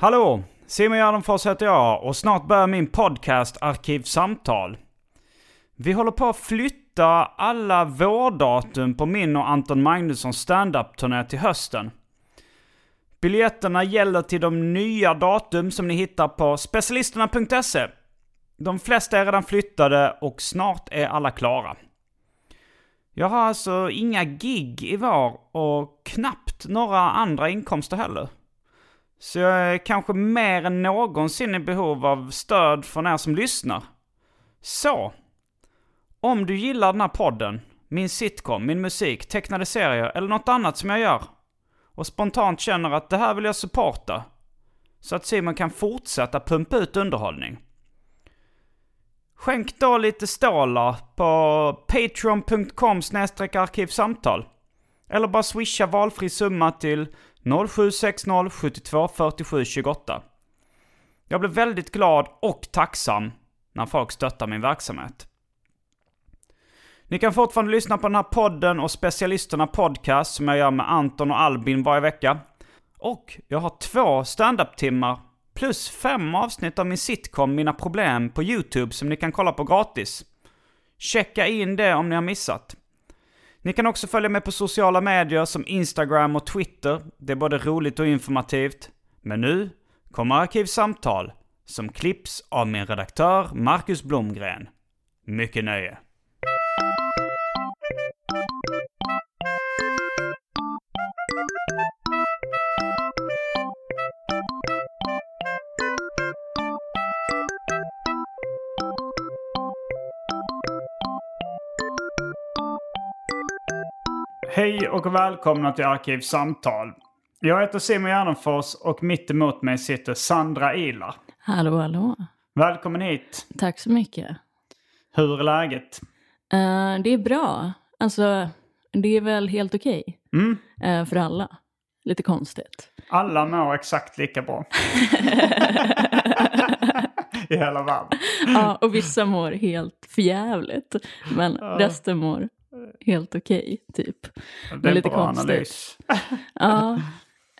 Hallå! Simon Gärdenfors heter jag och snart börjar min podcast Arkivsamtal. Vi håller på att flytta alla vårdatum på min och Anton Magnussons standup-turné till hösten. Biljetterna gäller till de nya datum som ni hittar på specialisterna.se. De flesta är redan flyttade och snart är alla klara. Jag har alltså inga gig i vår och knappt några andra inkomster heller. Så jag är kanske mer än någonsin i behov av stöd från er som lyssnar. Så, om du gillar den här podden, min sitcom, min musik, tecknade serier eller något annat som jag gör och spontant känner att det här vill jag supporta så att Simon kan fortsätta pumpa ut underhållning. Skänk då lite stålar på patreon.com arkivsamtal. Eller bara swisha valfri summa till 0760 72 47 28. Jag blir väldigt glad och tacksam när folk stöttar min verksamhet. Ni kan fortfarande lyssna på den här podden och specialisterna podcast som jag gör med Anton och Albin varje vecka. Och jag har två standup-timmar plus fem avsnitt av min sitcom Mina Problem på YouTube som ni kan kolla på gratis. Checka in det om ni har missat. Ni kan också följa mig på sociala medier som Instagram och Twitter. Det är både roligt och informativt. Men nu kommer Arkivsamtal som klipps av min redaktör Marcus Blomgren. Mycket nöje. Hej och välkomna till Arkivsamtal. Jag heter Simon Gärdenfors och mitt emot mig sitter Sandra Ilar. Hallå, hallå. Välkommen hit. Tack så mycket. Hur är läget? Uh, det är bra. Alltså, det är väl helt okej. Okay. Mm. Uh, för alla. Lite konstigt. Alla mår exakt lika bra. I hela världen. Ja, och vissa mår helt förjävligt. Men resten mår helt okej, okay, typ. Det är lite bra konstigt. analys. ja,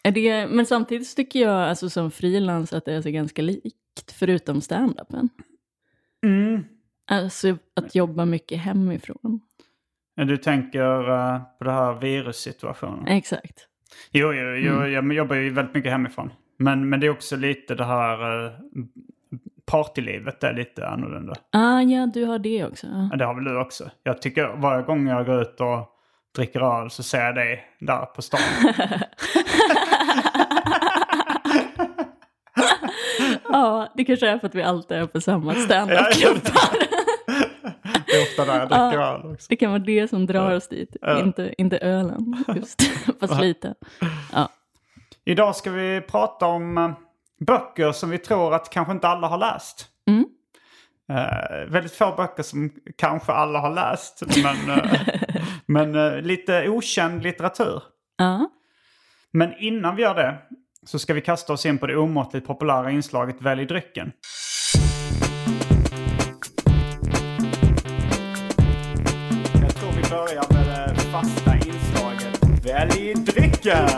det, men samtidigt tycker jag alltså, som frilans att det är så ganska likt, förutom standupen. Mm. Alltså att jobba mycket hemifrån. Du tänker uh, på det här virussituationen? Exakt. Jo, jo, jo mm. jag jobbar ju väldigt mycket hemifrån. Men, men det är också lite det här uh, partylivet är lite annorlunda. Ah, ja, du har det också. Ja, det har väl du också. Jag tycker varje gång jag går ut och dricker öl så ser jag dig där på stan. ja, det kanske är för att vi alltid är på samma standup-klubbar. det är ofta där jag dricker ja, öl också. Det kan vara det som drar oss dit, ja. inte, inte ölen. Just, fast lite. Ja. Idag ska vi prata om eh, böcker som vi tror att kanske inte alla har läst. Mm. Uh, väldigt få böcker som kanske alla har läst. Men, uh, men uh, lite okänd litteratur. Uh. Men innan vi gör det så ska vi kasta oss in på det omåttligt populära inslaget Välj drycken. Jag tror vi börjar med det fasta inslaget Välj drycken!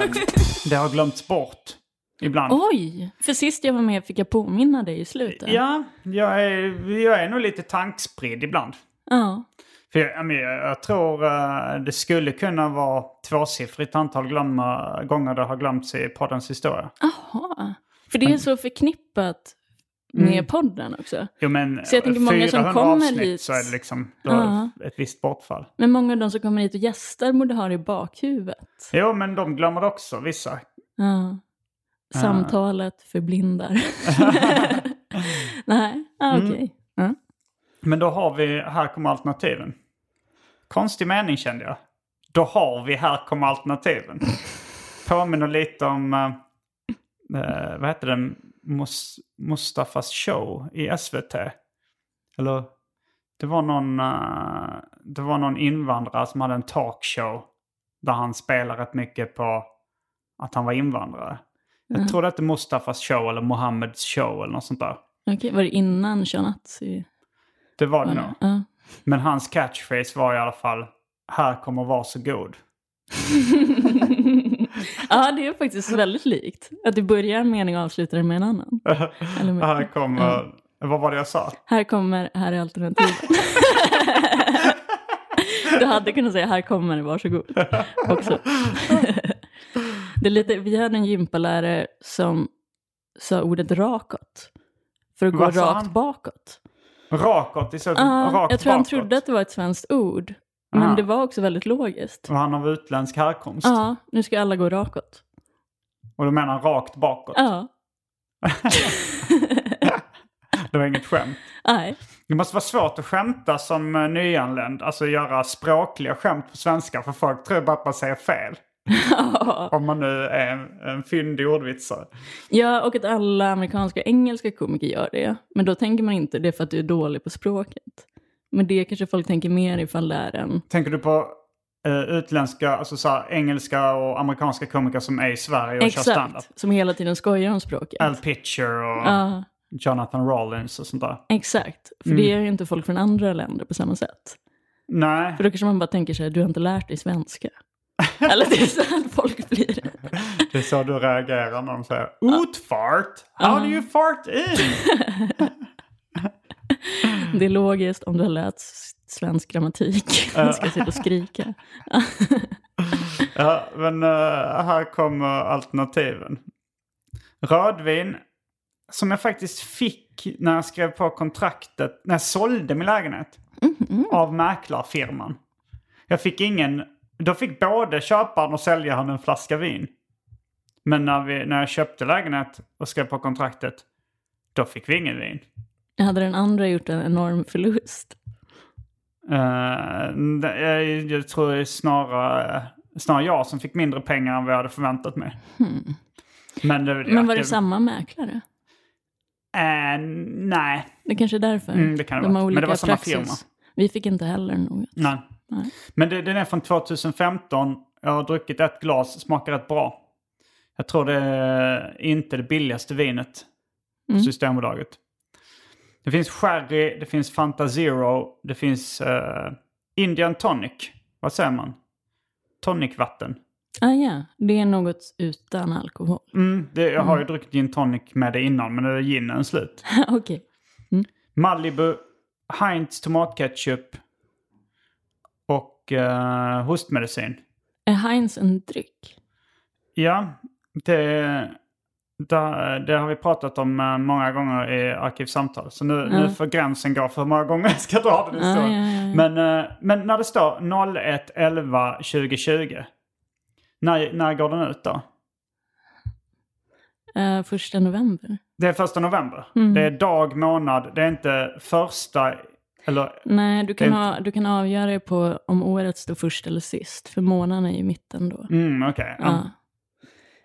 Det har glömts bort Ibland. Oj! För sist jag var med fick jag påminna dig i slutet. Ja, jag är, jag är nog lite tankspridd ibland. Ja. För jag, jag, jag tror uh, det skulle kunna vara tvåsiffrigt antal glömma, gånger det har glömts i poddens historia. Jaha. För det är så förknippat med Mm. podden också. Jo men Så jag tänker många som 400 kommer hit- så är det liksom då Ja. ett visst bortfall. Men många av de som kommer hit och gästar borde ha det i bakhuvudet. Jo men de glömmer det också, vissa. Ja. Samtalet förblindar. Nej, ah, Mm. okej. Ja. Men då har vi Här kommer alternativen. Konstig mening kände jag. Då har vi Här kommer alternativen. Påminner lite om, eh, eh, vad heter den, Mus- Mustafas show i SVT. Eller, det var någon, eh, det var någon invandrare som hade en talkshow. Där han spelar rätt mycket på att han var invandrare. Jag tror det hette Mustafas show eller Mohammeds show eller något sånt där. Okej, var det innan Shanazi? Det var det nog. Ja. Men hans catchphrase var i alla fall Här kommer varsågod. ja, det är faktiskt väldigt likt. Att du börjar en mening och avslutar den med en annan. Eller med, Här kommer... Vad var det jag sa? Här kommer, här är alternativet. du hade kunnat säga här kommer, varsågod. Också. Det är lite, vi hade en gympalärare som sa ordet rakåt. För att gå Vad rakt han? bakåt. Rakåt? Så, Ja, rakt jag tror han bakåt. trodde att det var ett svenskt ord. Men Aha. det var också väldigt logiskt. Och han av utländsk härkomst. Ja, nu ska alla gå rakåt. Och du menar rakt bakåt? Ja, Det var inget skämt. nej. Det måste vara svårt att skämta som eh, nyanländ. Alltså göra språkliga skämt på svenska. För folk tror bara att man säger fel. Om man nu är en, en fyndig ordvitsare. Ja, och att alla amerikanska och engelska komiker gör det. Men då tänker man inte det är för att du är dålig på språket. Men det kanske folk tänker mer ifall det är en... Tänker du på eh, utländska, alltså så här, engelska och amerikanska komiker som är i Sverige och kör standup? Exakt, som hela tiden skojar om språket. Al Pitcher och Ja, Jonathan Rollins och sånt där. exakt. För Mm. det gör ju inte folk från andra länder på samma sätt. Nej, För då kanske man bara tänker sig, du har inte lärt dig svenska. Eller det är så att folk blir. det är så du reagerar när de säger utfart. How do you fart in? Det är logiskt om du har lärt svensk grammatik. Du ska sitta och skrika. Ja, men eh, här kommer alternativen. Rödvin, som jag faktiskt fick när jag skrev på kontraktet, när jag sålde min lägenhet. Av mäklarfirman. Jag fick ingen, då fick både köparen och säljaren en flaska vin. Men när, vi, när jag köpte lägenhet och skrev på kontraktet, då fick vi ingen vin. Hade den andra gjort en enorm förlust? Det- jag, jag tror det är snarare, snarare jag som fick mindre pengar än vad jag hade förväntat mig. Men, det, Hmm. Men var det jag- samma mäklare? Eh, nej, Det kanske är därför. Mm, det kan det De vara. Men det var samma praxis. firma. Vi fick inte heller något. nej. Nej. Men det, den är från 2015. Jag har druckit ett glas, smakar rätt bra. Jag tror det är inte det billigaste vinet på Mm. Systembolaget. Det finns sherry, det finns Fanta Zero, det finns eh, Indian Tonic. Vad säger man? Tonicvatten. Ah, ja, det är något utan alkohol. Mm, det, jag har ju druckit gin tonic med det innan, men nu är ginen slut. Okej. Malibu, Heinz tomatketchup eh, hostmedicin. Är Heinz en dryck? Ja, det, det, det har vi pratat om eh, många gånger i Arkivsamtal. Så nu, nu får gränsen gå för hur många gånger jag ska dra den historien. ja. Men, eh, men när det står 01 11 2020, när, när går den ut då? Uh, första november? Det är första november. Mm. Det är dag, månad. Det är inte första... Eller Nej, du kan, är ha, du kan avgöra det på om året står först eller sist. För månaden är i mitten då. Mm, okej. Ja. Ja.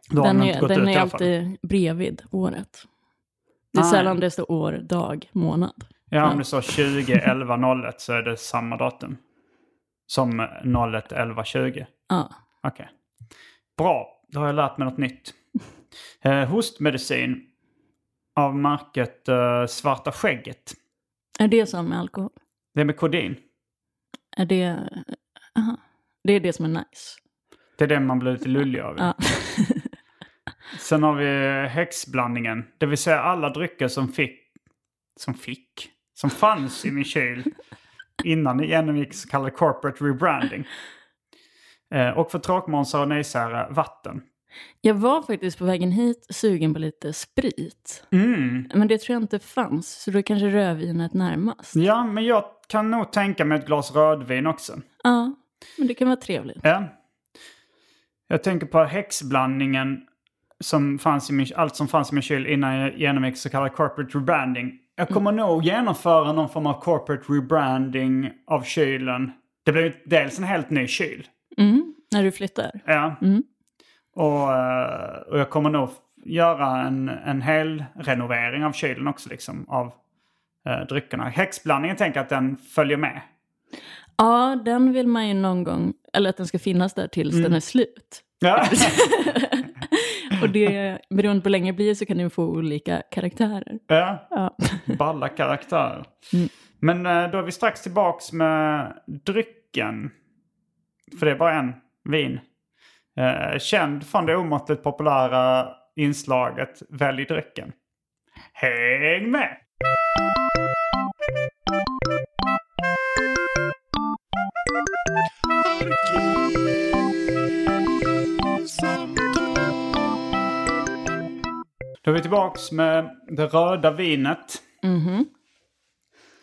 Då Den är, den ut är alltid bredvid året. Det är Nej. sällan det står år, dag, månad. Ja, om det står 20, 11, 01 så är det samma datum. Som 01, 11, 20. Ja. Okej. Bra, då har jag lärt mig något nytt. Eh, hostmedicin av märket eh, Svarta Skägget. Är det som med alkohol? Det är med kodin. Är det... Aha. Det är det som är nice. Det är det man blir lite lullig av. Ja. Sen har vi häxblandningen. Det vill säga alla drycker som fick, som fick, som fanns i min kyl innan det genomgick så kallad corporate rebranding. Eh, och för tråkmånsar och nejsära, vatten. Jag var faktiskt på vägen hit sugen på lite sprit. Mm. Men det tror jag inte fanns, så då är kanske rödvinet närmast. Ja, men jag kan nog tänka mig ett glas rödvin också. Ja, men det kan vara trevligt. Ja. Jag tänker på häxblandningen som fanns i min, allt som fanns i min kyl innan jag genomgick så kallad corporate rebranding. Jag kommer nog genomföra någon form av corporate rebranding av kylen. Det blir dels en helt ny kyl. Mm, när du flyttar. Ja. Mm. Och, eh, och jag kommer nog göra en, en hel renovering av kylen också liksom. Av eh, dryckerna. Häxblandningen tänker jag att den följer med. Ja, den vill man ju någon gång, eller att den ska finnas där tills den är slut. Ja. Och det, beroende på hur länge det blir så kan den få olika karaktärer. ja. Ja. Balla karaktärer. Mm. Men eh, då är vi strax tillbaks med drycken. För det är bara en vin. Eh, känd från det omåttligt populära inslaget Välj drycken. Häng med! Då är vi tillbaks med det röda vinet. Mhm.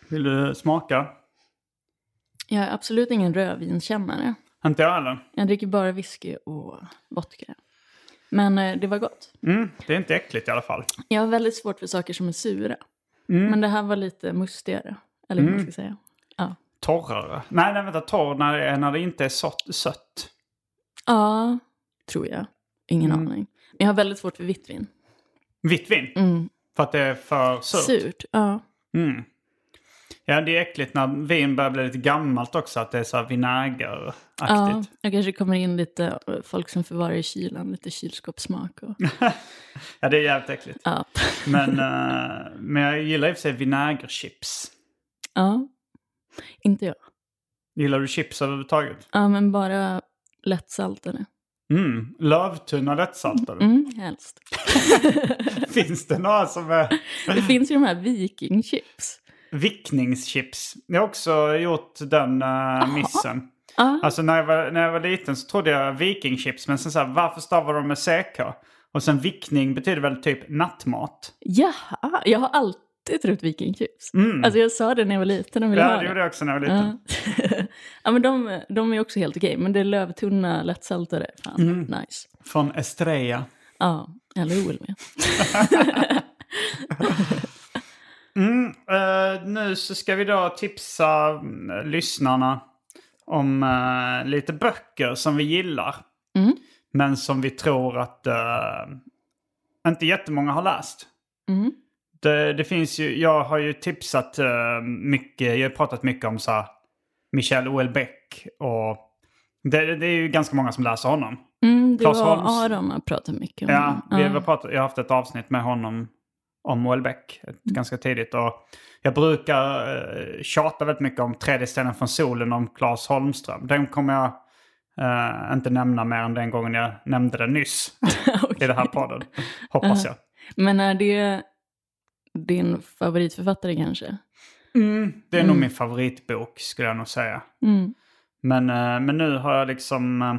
Vill du smaka? Jag är absolut ingen rödvinskännare. Inte jag heller. Jag dricker bara whisky och vodka. Men eh, det var gott. Mm, det är inte äckligt i alla fall. Jag har väldigt svårt för saker som är sura. Mm. Men det här var lite mustigare. Eller hur man ska säga. Ja. Torrare. Nej, nej vänta. Torr när det, är- när det inte är sott, sött. ja, tror jag. Ingen Mm. aning. Men jag har väldigt svårt för vitt vin. Vitt vin. Mm. För att det är för surt. Surt, ja. Mm. Ja, det är äckligt när vin börjar bli lite gammalt också. Att det är så här Ja, vinägeraktigt. jag kanske kommer in lite folk som förvarar i kylan, lite kylskåpssmak. Och, Ja, det är jävligt äckligt. ja. Men, eh, men jag gillar i och för sig vinägerchips. ja, inte jag. Gillar du chips överhuvudtaget? Ja, men bara lättsaltade. Mm. Lövtunna lättsaltade. Mm, helst. Finns det några som är Det finns ju de här vikingchips. Vickningschips? Jag har också gjort den uh, missen. Ja, Alltså när jag, var, när jag var liten så trodde jag vikingchips. Men sen så här, varför stavar de med CK? Och sen vickning betyder väl typ nattmat? jaha, jag har alltid trott vikingchips. Mm. Alltså jag sa det när jag var liten och ville Ja, ha det det. gjorde jag också när jag var liten. Ja. ja, men de, de är också helt okej. Men det är lövtunna lättsaltade, fan, Mm. nice. Från Estrella. Ja, eller OL med. Mm, eh, nu så ska vi då tipsa mm, lyssnarna om eh, lite böcker som vi gillar. Mm. Men som vi tror att eh, inte jättemånga har läst. Mm. Det, det finns ju, jag har ju tipsat eh, mycket, jag har pratat mycket om så här, Michel Houellebecq och det, det är ju ganska många som läser honom. Mm, det Claes var Holms. Aron har pratat mycket om. Ja, vi har pratat, jag har haft ett avsnitt med honom om Houellebecq ett- ganska tidigt. Och jag brukar uh, tjata väldigt mycket om Tredje stenen från solen om Claes Holmström. Den kommer jag eh, inte nämna mer än den gången jag nämnde den nyss i den här podden. Hoppas jag. Men är det din favoritförfattare kanske? Mm, det är nog min favoritbok skulle jag nog säga. Mm. Men, eh, men nu har jag liksom eh,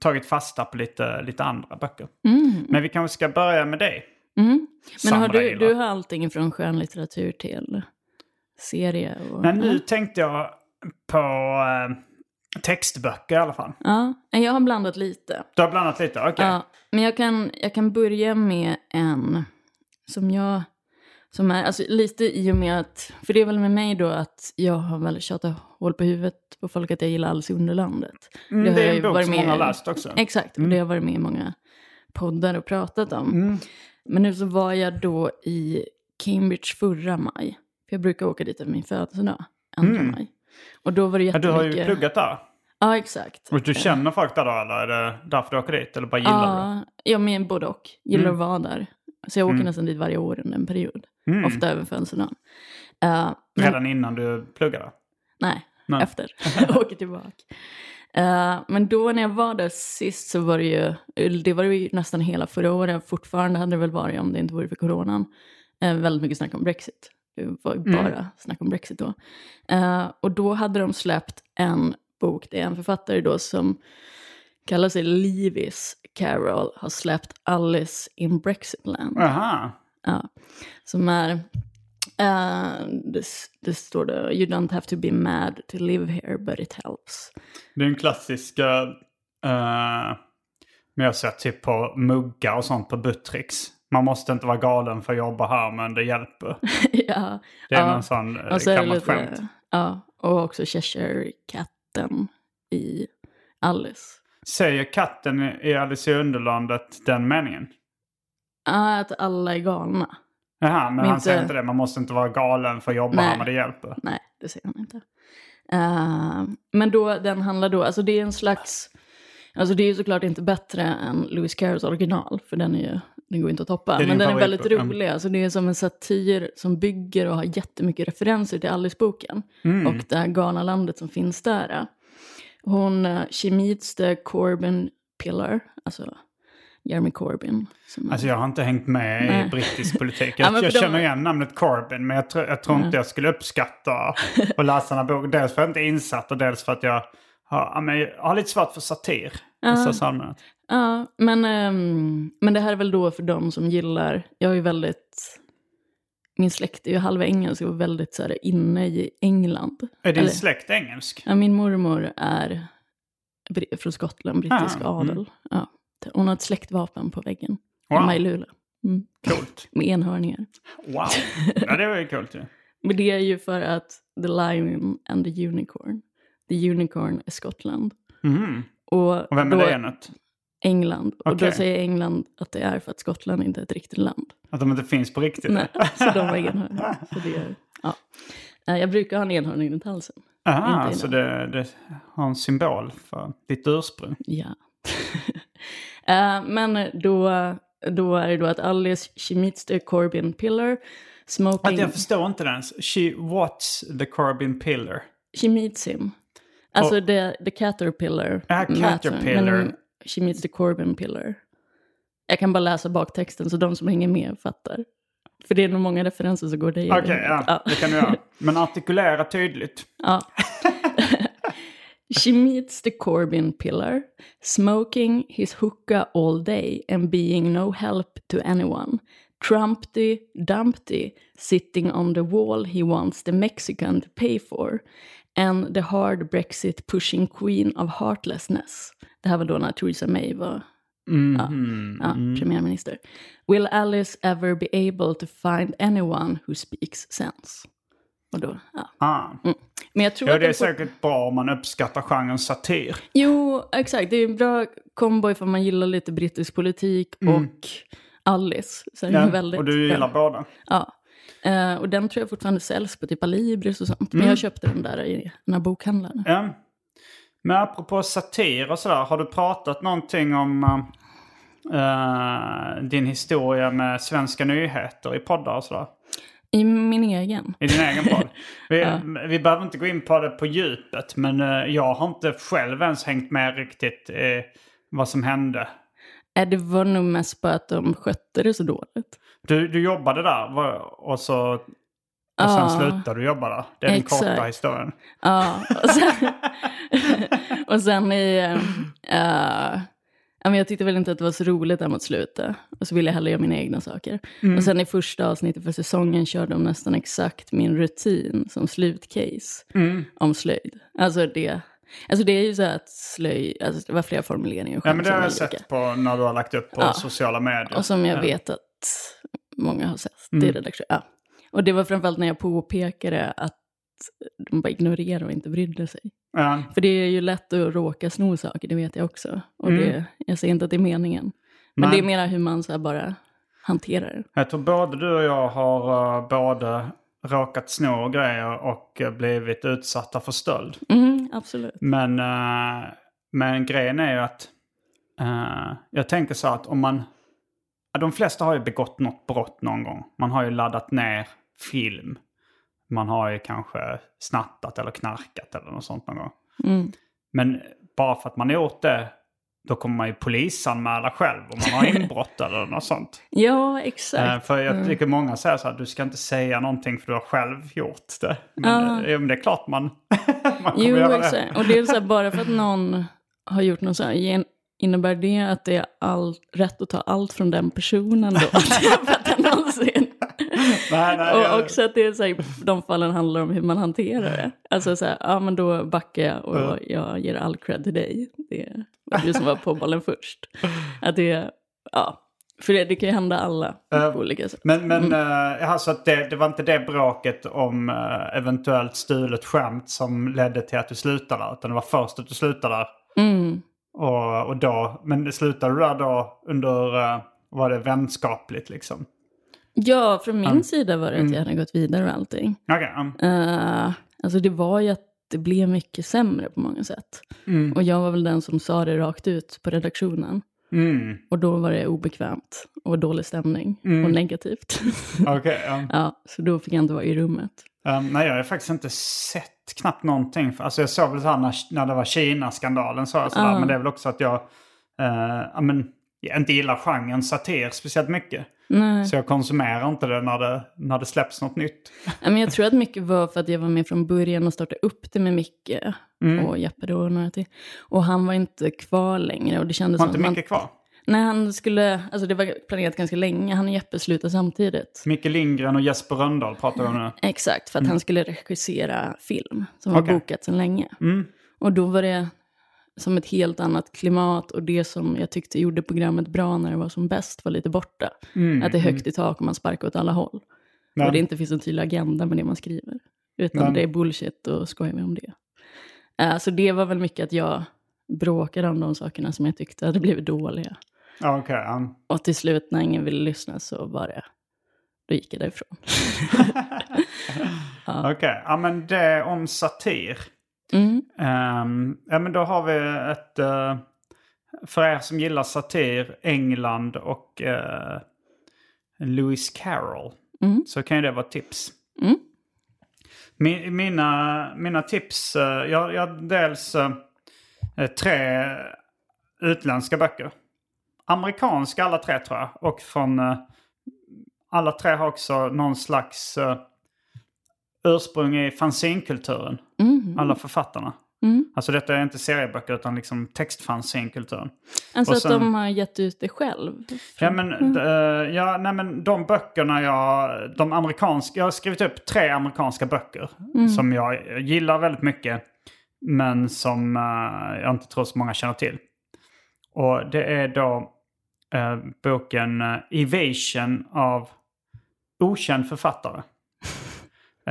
tagit fasta på lite, lite andra böcker. Mm. Men vi kanske ska börja med dig. Mm. Men har du, du har allting från skönlitteratur till serie? Och, Men nu tänkte jag på eh, textböcker i alla fall. Ja, jag har blandat lite. Du har blandat lite? Okej. Ja, men jag kan, jag kan börja med en som jag... Som är, alltså lite i och med att, för det är väl med mig då att jag har väl tjatat hål på huvudet på folk att jag gillar Alice i Underlandet. Mm, har det är en bok som många har läst också. Exakt, och det har jag varit med i många poddar och pratat om. Mm. Men nu så var jag då i Cambridge förra maj. För jag brukar åka dit över min födelsedag, andra Mm. maj. Och då var det Ja, jättemycket... du har ju pluggat där. Ja, exakt. Och du känner folk där då eller är det därför du åker dit? Eller bara gillar du ja, ja, men både och. Gillar Mm. att vara där. Så jag åker Mm. nästan dit varje år under en period. Mm. Ofta över födelsedagen. Uh, men, Redan innan du pluggade? nej, Nej. efter. Åker tillbaka. Eh, men då när jag var där sist så var det ju, det var ju nästan hela förra året, fortfarande hade det väl varit om det inte vore för coronan, Eh, väldigt mycket snack om Brexit. Det var ju Mm. bara snack om Brexit då. Eh, och då hade de släppt en bok, det är en författare då som kallar sig Lewis Carroll har släppt Alice in Brexitland. Aha. Ja, som är, eh, det, det står det, you don't have to be mad to live here but it helps. Det är en klassisk... Uh, men jag ser typ på muggar och sånt på Buttricks. Man måste inte vara galen för att jobba här men det hjälper. ja, Det är ja. någon sån uh, så gammalt lite- skämt. Ja, och också Cheshire-katten i Alice. Säger katten i Alice i Underlandet den meningen? Ja, att alla är galna. Jaha, men Men han inte- säger inte det. Man måste inte vara galen för att jobba Nej. här men det hjälper. Nej, det säger han inte. Eh, men då, den handlar då, alltså det är en slags, alltså det är ju såklart inte bättre än Lewis Carrolls original, för den är ju, den går inte att toppa. Men den är väldigt ja. rolig, alltså det är som en satir som bygger och har jättemycket referenser till Alice-boken. Mm. Och det här galna landet som finns där. eh. Hon, uh, she meets the Corbyn pillar, alltså Jeremy Corbyn. Alltså jag har inte hängt med i Nej. brittisk politik. Ja, Jag, för jag de- känner igen namnet Corbyn men jag, tror- jag tror inte jag skulle uppskatta att läsa den här boken. Dels för att jag inte är insatt och dels för att jag har, ja, men jag har lite svårt för satir. i största allmänhet. Ja, men, ehm, men det här är väl då för de som gillar, jag är ju väldigt, min släkt är ju halva engelsk och väldigt så här inne i England. Är din Eller- släkt engelsk? Ja, min mormor är från Skottland, brittisk Ah, adel. Ja. Hon har ett släktvapen på väggen Wow. hemma i Luleå. Mm. Coolt. Med enhörningar. Wow. Ja, det var ju coolt ju. Men det är ju för att the lion and the unicorn. The unicorn är Skottland. Mhm. Och, Och vem är då- lejonet? England. Och då säger England att det är för att Skottland inte är ett riktigt land. Att de inte finns på riktigt? Nej, så de var enhörningar. Så det är, ja. Jag brukar ha en enhörning runt halsen. Aha, så det, det har en symbol för ditt ursprung. Ja. Eh, Men då, då är det då att Alice, she meets the Corbyn pillar, smoking... Att jag förstår inte den. She what's the Corbyn pillar? She meets him. Alltså the, the caterpillar. Ah, caterpillar. men she meets the Corbyn pillar. Jag kan bara läsa baktexten så de som hänger med fattar. För det är nog många referenser som går dig Okej, huvudet. ja, det kan du göra. Men artikulera tydligt. Ja. She meets the Corbyn pillar, smoking his hookah all day and being no help to anyone. Trumpty Dumpty sitting on the wall he wants the Mexican to pay for. And the hard Brexit pushing queen of heartlessness. Det här var då när Theresa May var Mhm. ja, premiärminister. Will Alice ever be able to find anyone who speaks sense? Och då, ja. Ah. Men jag tror Ja, att det är får- säkert bra om man uppskattar genren satir. Jo, exakt. Det är en bra kombo ifall man gillar lite brittisk politik och Alice. Så Mm. Ja, väldigt och du gillar båda. Ja. Eh, och den tror jag fortfarande säljs på typ Alibris och sånt. Men Mm. jag köpte den där i den här bokhandlaren. Ja. Men apropå satir och sådär, har du pratat någonting om eh, din historia med svenska nyheter i poddar och sådär? I min egen. I din egen podd? Vi, Ja. vi behöver inte gå in på det på djupet, men eh, jag har inte själv ens hängt med riktigt i vad som hände. Eh, det var nog mest bara att de skötte det så dåligt. Du, du jobbade där och, så, och sen Ja. slutade du jobba där. Det är den Exakt. korta historien. Ja, och sen, och sen i... eh, ja, men jag tyckte väl inte att det var så roligt där mot slutet. Och så ville jag hellre göra mina egna saker. Och sen i första avsnittet för säsongen körde de nästan exakt min rutin som slutcase om slöjd. Alltså det, alltså det är ju så att slöjd, alltså det var flera formuleringar Ja, men det har jag sett på när du har lagt upp på Ja. sociala medier. och som jag Ja. vet att många har sett. Mm. Det är redaktion. Ja. Och det var framförallt när jag påpekade att de bara ignorerade och inte brydde sig. Ja. För det är ju lätt att råka sno saker, det vet jag också. Och det, jag säger inte att det är meningen. Men Mm. Nej. det är mera hur man så bara hanterar det. Jag tror både du och jag har uh, både råkat sno grejer och uh, blivit utsatta för stöld. Mm, absolut. Men, uh, men grejen är ju att uh, jag tänker så att om man... De flesta har ju begått något brott någon gång. Man har ju laddat ner film. Man har ju kanske snattat eller knarkat eller något sånt någon gång. Mm. Men bara för att man gjort det, då kommer man ju polisanmäla själv om man har inbrott eller något sånt. Ja, Eh, exakt. för jag tycker många säger så här, du ska inte säga någonting för du har själv gjort det. Men, Ja. eh, men det är klart man, man kommer Jo, göra det. exakt. Och det är så här, bara för att någon har gjort något så här, innebär det att det är all, rätt att ta allt från den personen då? för att den någonsin... Nej, nej, och jag- också att det är så här, de fallen handlar om hur man hanterar det. Alltså så här, ja men då backar jag och jag ger all cred till dig. Det var du som var på bollen först. Att det, ja, för det, det kan ju hända alla Eh, på olika sätt. Men, men mm. alltså att det, det var inte det bråket om eh, eventuellt stulet skämt som ledde till att du slutade där. Utan det var först att du slutade där. Mm. Och, och då, men det slutade du där då under, eh, var det vänskapligt liksom? Ja, från min Mm. sida var det att jag hade gått vidare och allting. Okej, ja. Uh, alltså det var ju att det blev mycket sämre på många sätt. Mm. Och jag var väl den som sa det rakt ut på redaktionen. Mm. Och då var det obekvämt och dålig stämning och negativt. Okej, ja. ja, så då fick jag inte vara i rummet. Um, nej, jag har faktiskt inte sett knappt någonting. Alltså jag såg väl så här när, när det var Kina-skandalen. Så, sådär, Ja. Men det är väl också att jag eh, ja, men, jag inte gillar genren satir speciellt mycket. Nej. Så jag konsumerar inte det när det, när det släpps något nytt. Men jag tror att mycket var för att jag var med från början och startade upp det med Micke Mm. och Jeppe då och några till. Och han var inte kvar längre och det kändes som inte mycket kvar? Nej, han skulle, alltså det var planerat ganska länge, han och Jeppe slutade samtidigt. Micke Lindgren och Jesper Rönndahl pratar vi om nu. Exakt, för att han skulle regissera film som var Mm. Okej. bokat sedan länge. Mm. Och då var det som ett helt annat klimat och det som jag tyckte gjorde programmet bra när det var som bäst var lite borta. Att det är högt i tak och man sparkar åt alla håll. Ja. Och det inte finns en tydlig agenda med det man skriver. Utan Men- det är bullshit och skojar vi om det. Uh, så det var väl mycket att jag bråkade om de sakerna som jag tyckte hade blivit dåliga. Ja, okej. ja. Och till slut när ingen ville lyssna så var det, då gick jag därifrån. Okej, ja men det om satir. Mm. Ehm, ja men då har vi ett... eh, för er som gillar satir, England och uh, Lewis Carroll. Mm. Så kan ju det vara tips. Mm. Mi- mina, mina tips, eh, jag jag dels tre utländska böcker. Amerikanska alla tre tror jag. Och från alla tre har också någon slags uh, ursprung i fanzinkulturen. Mm. Alla författarna. Mm. Alltså detta är inte serieböcker utan liksom textfanzinkulturen. Alltså Och att sen- de har gett ut det själv. Ja men, d- eh, ja, nej, men de böckerna jag, de amerikanska, jag har skrivit upp tre amerikanska böcker som jag gillar väldigt mycket. Men som eh, jag inte tror så många känner till. Och det är då eh, boken Evasion av okänd författare.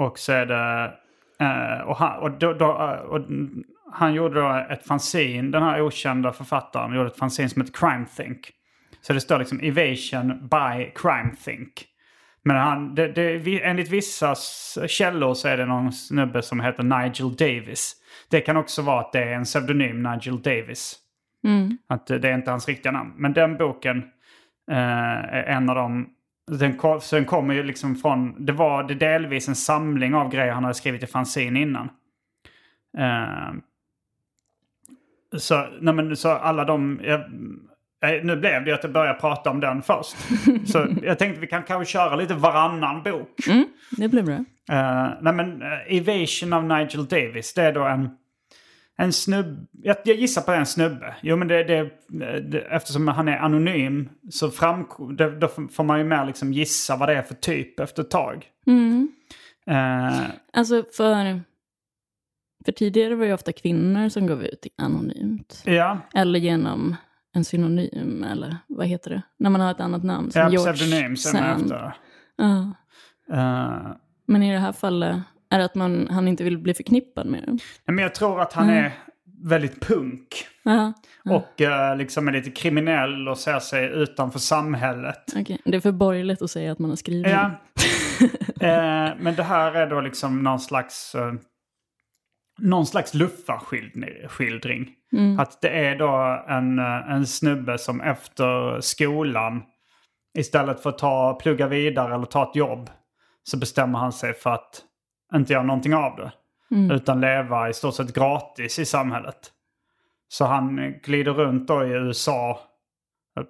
Och så är det... eh, och han, och då, då, eh, och han gjorde då ett fanzine, den här okända författaren gjorde ett fanzine som heter Crime Think. Så det står liksom Evasion by Crime Think. Men han, det, det, enligt vissa källor så är det någon snubbe som heter Nigel Davis. Det kan också vara att det är en pseudonym, Nigel Davis. Mm. Att det är inte hans riktiga namn. Men den boken eh, är en av dem. Den, kom, så den kommer ju liksom från... Det var det delvis en samling av grejer han hade skrivit i fanzine innan. Eh, så, nej men, så alla de... Jag, eh, nu blev det ju att jag började prata om den först. så jag tänkte vi kan kanske köra lite varannan bok. Mm. Det blir bra. Uh, nej men uh, Evasion av Nigel Davis, det är då en, en snubbe. Jag, jag gissar på en snubbe. Jo men det, det, det eftersom han är anonym så fram, det, då får man ju mer liksom gissa vad det är för typ efter ett tag. Mm. Uh, Alltså för, för tidigare var det ofta kvinnor som gav ut anonymt. ja, Eller genom en synonym, eller vad heter det? När man har ett annat namn. Som ja George pseudonym sen efter. Ja. Uh, Men i det här fallet är det att man, han inte vill bli förknippad med det. men jag tror att han är väldigt punk. Ja, Och eh, liksom är lite kriminell och ser sig utanför samhället. okej. Det är för borgerligt att säga att man har skrivit. Ja. eh, men det här är då liksom någon slags, eh, någon slags luffarskildring. Att det är då en, en snubbe som efter skolan istället för att ta, plugga vidare eller ta ett jobb så bestämmer han sig för att inte göra någonting av det. Utan leva i stort sett gratis i samhället. Så han glider runt då i USA,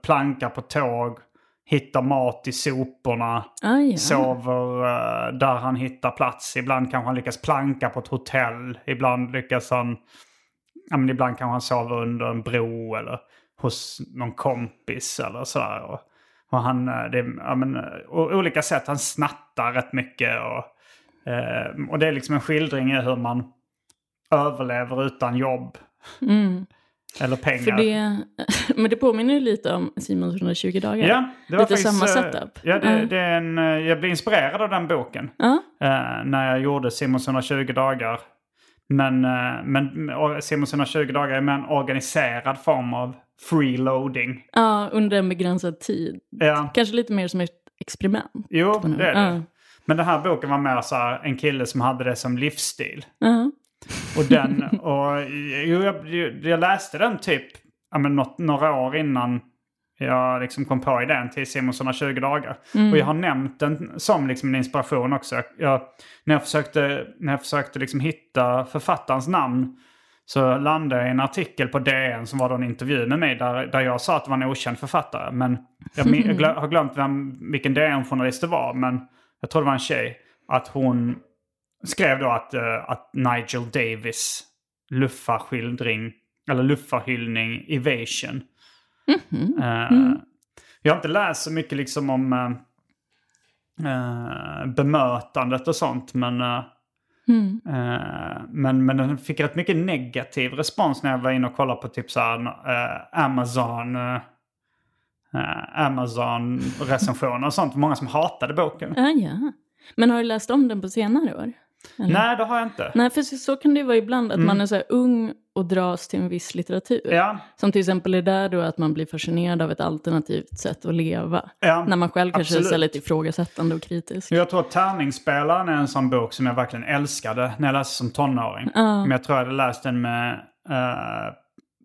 plankar på tåg, hittar mat i soporna, Aj, ja. sover eh, där han hittar plats. Ibland kanske han lyckas planka på ett hotell. Ibland lyckas han ja, men ibland kanske han sover under en bro eller hos någon kompis eller sådär. Och, och han, eh, det, ja, men, eh, och olika sätt, han snattar rätt mycket. Och, och det är liksom en skildring i hur man överlever utan jobb. Mm. Eller pengar. För det, men det påminner ju lite om Simons 120 dagar. Ja, det var lite faktiskt, samma eh, setup. Ja, det, Ja. det är en, eh, jag blev inspirerad av den boken. Ja. eh, när jag gjorde Simons 120 dagar. Men, eh, men Simons 120 dagar är med en organiserad form av freeloading. ja, under en begränsad tid. Ja, Kanske lite mer som ett experiment. jo, det är det. Men den här boken var mer så här, en kille som hade det som livsstil. Ja. Och den, och jag, jag läste den typ ja, men något, några år innan jag liksom kom på idén till Simons 120 dagar. Och jag har nämnt den som liksom en inspiration också. Jag, när jag försökte, när jag försökte liksom hitta författarens namn så landade jag i en artikel på DN som var då en intervju med mig där, där jag sa att det var en okänd författare. Men jag, jag glö, har glömt vem, vilken DN-journalist det var. Men jag tror det var en tjej. Att hon skrev då att, eh, att Nigel Davis luffarskildring, eller luffarhyllning, Evasion. Eh, Jag har inte läst så mycket liksom om eh, bemötandet och sånt. Men, eh, eh, men, men den fick rätt mycket negativ respons när jag var inne och kollade på typ så här, Amazon. Eh, Amazon-recensioner och sånt. Många som hatade boken. Ah, ja. Men har du läst om den på senare år? Eller? Nej, det har jag inte. Nej, för så kan det ju vara ibland att man är så här ung och dras till en viss litteratur. Mm. Ja, Som till exempel är där då att man blir fascinerad av ett alternativt sätt att leva. Ja, När man själv kanske absolut. är lite ifrågasättande och kritisk. Jag tror att Tärningsspelaren är en sån bok som jag verkligen älskade när jag läste som tonåring. Men jag tror jag hade läst den med, eh,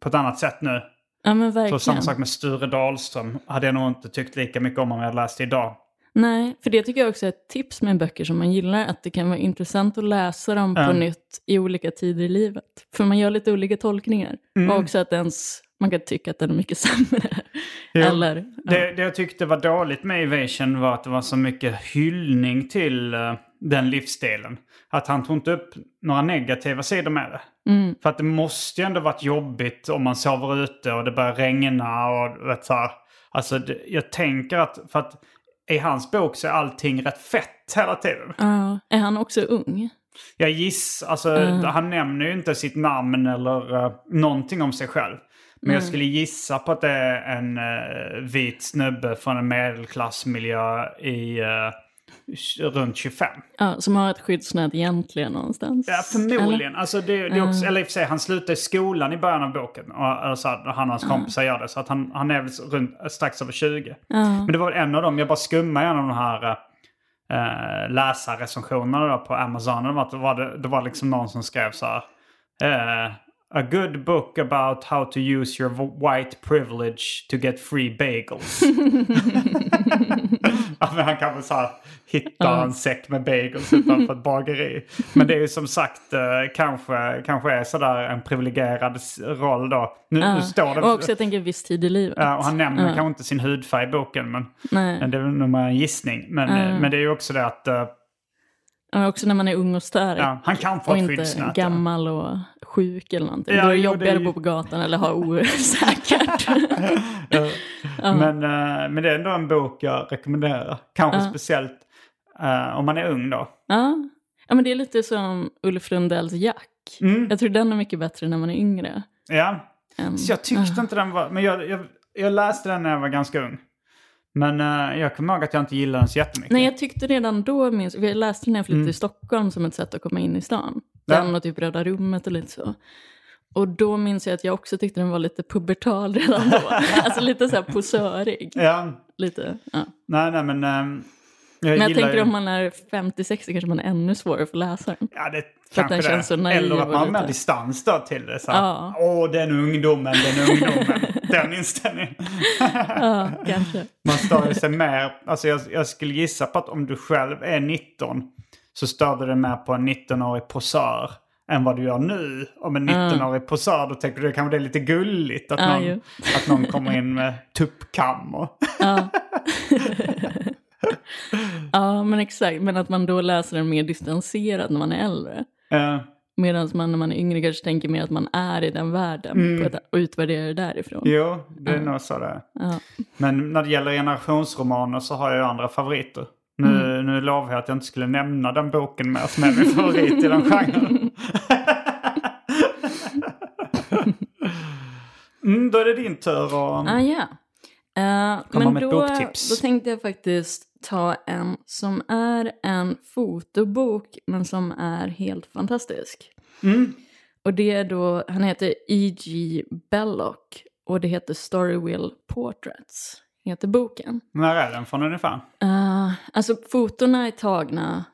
på ett annat sätt nu. Ja men Så verkligen. samma sak med Sture Dahlström. Hade jag nog inte tyckt lika mycket om om jag läst det idag. Nej, för det tycker jag också är ett tips med böcker som man gillar. Att det kan vara intressant att läsa dem på Ja. nytt i olika tider i livet. För man gör lite olika tolkningar. Mm. Och också att ens, man kan tycka att den är mycket sämre. Jo. Eller, ja. Det, det jag tyckte var dåligt med Evasion var att det var så mycket hyllning till eh, den livsstilen. Att han tog inte upp några negativa sidor med det. Mm. För att det måste ju ändå varit jobbigt om man sover ute och det börjar regna och vet så här. Alltså det, jag tänker att, för att i hans bok så är allting rätt fett hela tiden. Ja. Är han också ung? Jag gissar, alltså han nämner ju inte sitt namn eller uh, någonting om sig själv. Men jag skulle gissa på att det är en eh, vit snubbe från en medelklassmiljö i eh, runt 25. Ja, som har ett skyddsnät egentligen någonstans? Ja, förmodligen. Alltså det, det är också, Eller i och för sig, han slutar i skolan i början av boken. Och, eller så, här, han och hans kompisar gör det. Så att han, han är väl runt, strax över 20. Men det var väl en av dem, jag bara skummade igenom de här äh, läsarrecensionerna på Amazon. Det var, det, var, det, det var liksom någon som skrev så här. eh, A good book about how to use your white privilege to get free bagels. ja, men han kan väl så här hitta en säck med bagels utanför ett bageri. Men det är ju som sagt eh, kanske, kanske är sådär en privilegierad roll då. Nu, nu står det... Och också jag tänker viss tid i livet. Ja, och han nämner Ja. kanske inte sin hudfärg i boken, men, Nej. men det är nog bara en gissning. Men, eh, men det är ju också det att eh, Ja, också när man är ung och stark. ja, han kan få och ett inte skyddsnät. gammal och sjuk eller någonting. Ja, Då är det jo, jobbigare det är att bo på gatan eller ha osäkert. Men, eh, men det är ändå en bok jag rekommenderar. Kanske speciellt eh, om man är ung då. ja. ja, men det är lite som Ulf Lundells Jack. Mm. Jag tror den är mycket bättre när man är yngre. Ja, än- så jag tyckte inte den var... Men jag, jag, jag läste den när jag var ganska ung. Men eh, jag kommer ihåg att jag inte gillade den så jättemycket. Nej, jag tyckte redan då, minns, för jag läste den när jag flyttade Mm. till Stockholm som ett sätt att komma in i stan. Ja. Den och typ Röda rummet och lite så. Och då minns jag att jag också tyckte den var lite pubertal redan då. alltså lite så här posörig. Ja, Lite, ja. nej, nej, men... ehm, jag Men jag tänker ju- om man är 50-60 kanske man är ännu svårare för läsaren. Ja, det För att kanske den det. känns så naiv Eller att man har mer distans då till det. Så här, Ja. Åh, den ungdomen, den ungdomen. den inställningen. Ja, kanske. Man stör sig mer. Alltså jag, jag skulle gissa på att om du själv är 19 så stör du dig mer på en 19-årig posör än vad du gör nu. Om en 19-årig posör då tänker du kanske det är lite gulligt att, Ja, någon, att någon kommer in med tuppkam. Och, Ja. ja, men exakt. Men att man då läser den mer distanserad när man är äldre. Eh, Medan man när man är yngre kanske tänker mer att man är i den världen på ett, och utvärderar det därifrån. Jo, det är nog så det är. Ja. Men när det gäller generationsromaner så har jag ju andra favoriter. Nu, nu lovar jag att jag inte skulle nämna den boken mer som är min favorit i den genren. mm, då är det din tur att... Ah, ja. Eh, Komma men med ett då, boktips. då tänkte jag faktiskt ta en som är en fotobok men som är helt fantastisk. Mm. Och det är då, han heter E.G. Belloc och det heter Storywill Portraits, heter boken. När är den från ungefär? Uh, alltså fotorna är tagna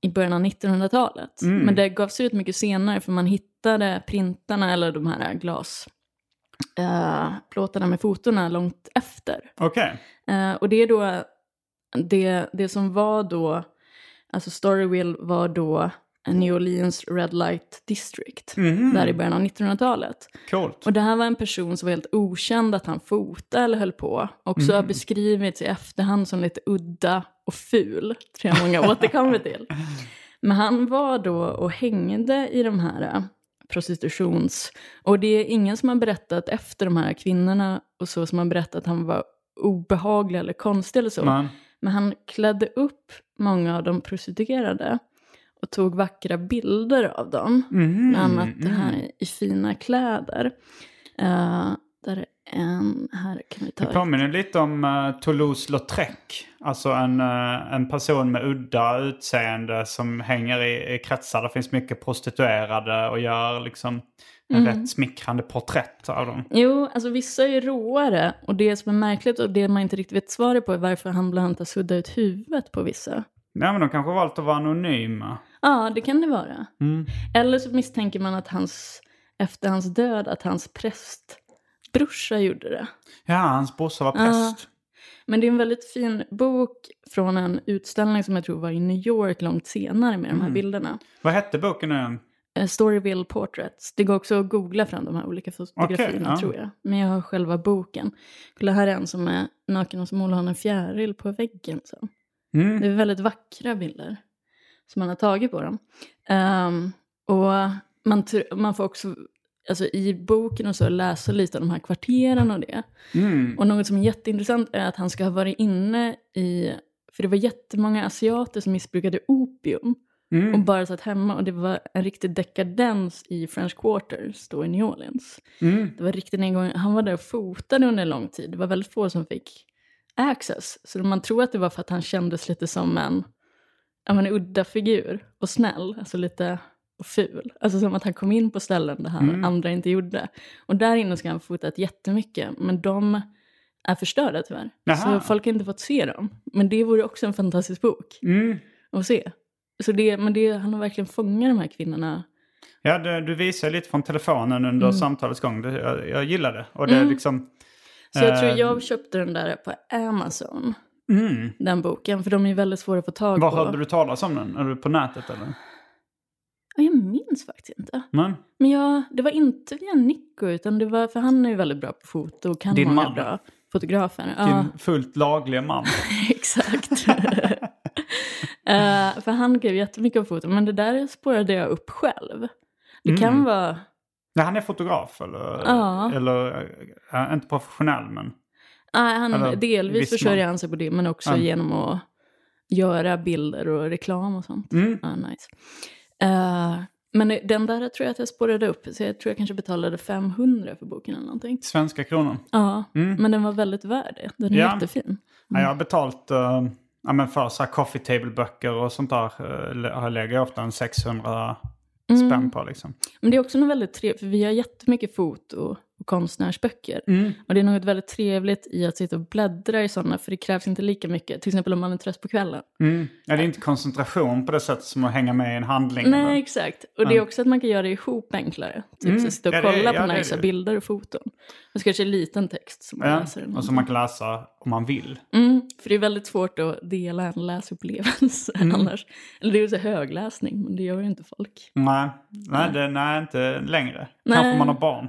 i början av 1900-talet. Mm. Men det gavs ut mycket senare för man hittade printarna eller de här glas uh, plåtarna med fotorna långt efter. Okej. Eh, och det är då, det, det som var då, alltså Storyville var då New Orleans Red Light District, Mhm. där i början av 1900-talet. Coolt. Och det här var en person som var helt okänd att han fotade eller höll på. Också har beskrivits i efterhand som lite udda och ful, tror jag många återkommer till. Men han var då och hängde i de här eh, prostitutions... Och det är ingen som har berättat efter de här kvinnorna och så som har berättat att han var obehaglig eller konstig eller så. Men, Men han klädde upp många av de prostituerade och tog vackra bilder av dem. Mhm, Bland annat det här mm. i, fina kläder. Uh, där är en, här kan vi ta Det påminner lite om uh, Toulouse-Lautrec. Alltså en, eh, en person med udda utseende som hänger i, i kretsar. Det finns mycket prostituerade och gör liksom en Mm. rätt smickrande porträtt av dem. Jo, alltså vissa är råare och det som är märkligt och det man inte riktigt vet svaret på är varför han bland annat har suddat ut huvudet på vissa. Ja, men de kanske valt att vara anonyma. Ja, det kan det vara. Mm. Eller så misstänker man att hans, efter hans död, att hans prästbrorsa gjorde det. Ja, hans brorsa var präst. Men det är en väldigt fin bok från en utställning som jag tror var i New York långt senare med de här bilderna. Vad hette boken nu igen? Eh, Storyville Portraits. Det går också att googla fram de här olika fotografierna ja. tror jag. Men jag har själva boken. Kolla här är en som är naken och som håller en fjäril på väggen. Så. Mm. Det är väldigt vackra bilder som man har tagit på dem. Ehm, och man, man får också alltså, i boken och så läsa lite av de här kvarteren och det. Mm. Och något som är jätteintressant är att han ska ha varit inne i, för det var jättemånga asiater som missbrukade opium och Mm. bara satt hemma och det var en riktig dekadens i French Quarters då i New Orleans. Mm. Det var riktigt en gång, han var där och fotade under en lång tid. Det var väldigt få som fick access. Så man tror att det var för att han kändes lite som en, ja, men, udda figur och snäll, alltså lite och ful. Alltså som att han kom in på ställen där han, Mm. andra inte gjorde. Och där inne ska han ha fotat jättemycket, men de är förstörda tyvärr. Jaha. Så folk har inte fått se dem. Men det vore också en fantastisk bok Mm. att se. Så det, men det, han har verkligen fångat de här kvinnorna. Ja, det, du visade lite från telefonen under Mm. samtalets gång. Jag, jag gillar det. Och det Mm. liksom... Så jag tror eh, jag köpte den där på Amazon, Mm. den boken, för de är väldigt svåra att få tag på. hörde du talas om den? Är du på nätet eller? Ja, jag minns faktiskt inte. Men, Men jag, det var inte via Nico, utan det var, för han är ju väldigt bra på foto och kan Din många man. bra fotografer. Ja, din fullt lagliga man. exakt. Eh, för han skrev jättemycket om foto, men det där spårade jag upp själv. Det kan Mm. vara... Nej, han är fotograf eller? Ja. Eller, äh, inte professionell men... Nej, han, Eller delvis försörjer han sig på det, men också Ja. genom att göra bilder och reklam och sånt. Mm. Ja, nice. Eh, men den där tror jag att jag spårade upp, så jag tror jag kanske betalade 500 för boken eller någonting. Svenska kronor. Ja, Mm. men den var väldigt värd det. Den är Ja. jättefin. Ja, jag har betalt uh, ja, men för så här coffee table-böcker och sånt där. Uh, har jag legat ofta en 600 Mm. spänn på liksom. Men det är också något väldigt trevligt, för vi har jättemycket foto och konstnärsböcker. Mm. Och det är något väldigt trevligt i att sitta och bläddra i sådana, för det krävs inte lika mycket. Till exempel om man är trött på kvällen. Mm. Ja, det är inte koncentration på det sättet som att hänga med i en handling. Nej, eller? exakt. Och det är också att man kan göra det ihop enklare. Typ Mm. så sitta och Ja, det kolla ja, på det är nice det. bilder och foton. Och så kanske en liten text som man Ja, läser. och som man kan läsa om man vill. Mm, för det är väldigt svårt att dela en läsupplevelse Mm. annars. Eller det är ju så högläsning, men det gör ju inte folk. Nej, nej, det, nej inte längre. Nej. Kanske man har barn.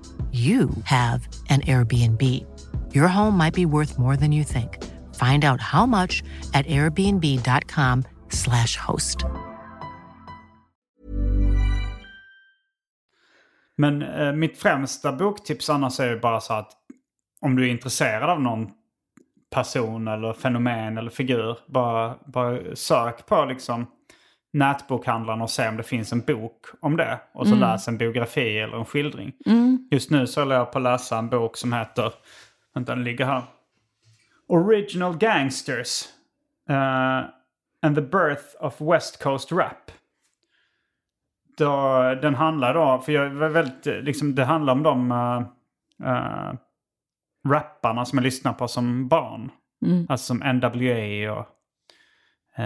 you have an Airbnb. Your home might be worth more than you think. Find out how much at airbnb.com/slash host. Men eh, mitt främsta boktips annars är ju bara så att om du är intresserad av någon person eller fenomen eller figur. Bara, bara sök på liksom nätbokhandlaren och se om det finns en bok om det. Och så läs en biografi eller en skildring. Just nu så håller jag på att läsa en bok som heter, vänta den ligger här. Original Gangsters. eh, and the Birth of West Coast Rap. Då, den handlar då, för jag var väldigt, eh, liksom, det handlar om de uh, uh, rapparna som jag lyssnade på som barn. Alltså som NWA och eh,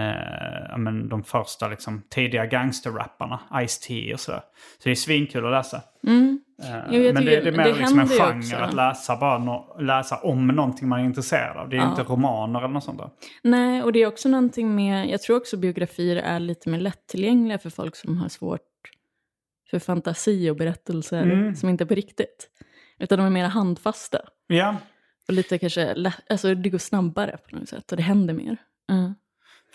ja, men de första liksom, tidiga gangsterrapparna. Ice-T och sådär. Så det är svinkul att läsa. Eh, Jo, men det, tycker- det är mer det liksom en genre också. att läsa, bara no, läsa om någonting man är intresserad av. Det är ju inte romaner eller något sånt där. Nej, och det är också någonting med, jag tror också biografier är lite mer lättillgängliga för folk som har svårt för fantasi och berättelser Mm. som inte är på riktigt. Utan de är mer handfasta. Ja, Och lite kanske, alltså det går snabbare på något sätt och det händer mer. Ja.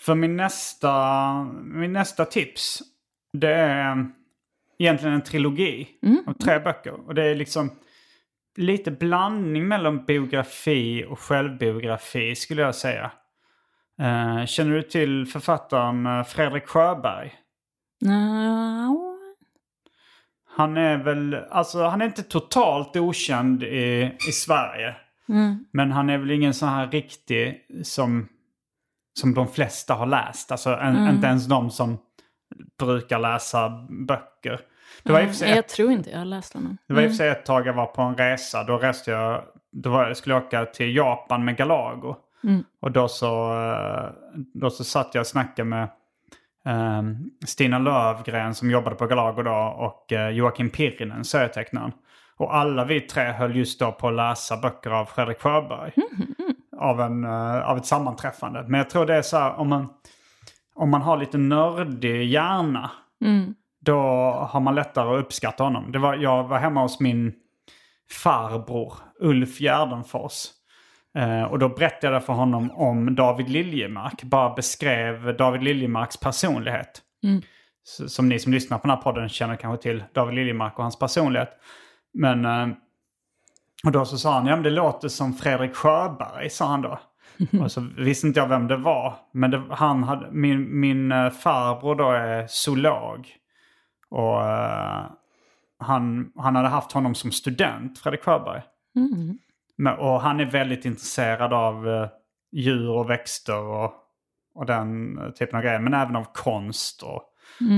För min nästa, min nästa tips, det är egentligen en trilogi av tre böcker. Och det är liksom lite blandning mellan biografi och självbiografi skulle jag säga. Eh, känner du till författaren eh, Fredrik Sjöberg? Nå, Han är väl, alltså han är inte totalt okänd i, i Sverige. mm. Men han är väl ingen sån här riktig som, som de flesta har läst. Alltså en, inte ens de som brukar läsa böcker. Det var sig Nej, jag ett, tror inte jag har läst honom. det var i och för sig ett tag jag var på en resa. Då reste jag, då var, jag skulle jag åka till Japan med Galago. Och då så, eh, då så satt jag och snackade med eh, Stina Lövgren som jobbade på Galago då och eh, Joakim Pirinen, serietecknaren. Och alla vi tre höll just då på att läsa böcker av Fredrik Sjöberg. Av, en, eh, av ett sammanträffande. Men jag tror det är så här om man, om man har lite nördig hjärna. Då har man lättare att uppskatta honom. Det var, jag var hemma hos min farbror Ulf Gärdenfors. Eh, och då berättade jag för honom om David Liljemark. Bara beskrev David Liljemarks personlighet. S- Som ni som lyssnar på den här podden känner kanske till David Liljemark och hans personlighet. Men... Eh, och då så sa han, ja men det låter som Fredrik Sjöberg, sa han då. Och så visste inte jag vem det var. Men det, han hade, min, min eh, farbror då är zoolog. Och eh, han, han hade haft honom som student, Fredrik Sjöberg. Men, och han är väldigt intresserad av eh, djur och växter och, och den typen av grejer. Men även av konst och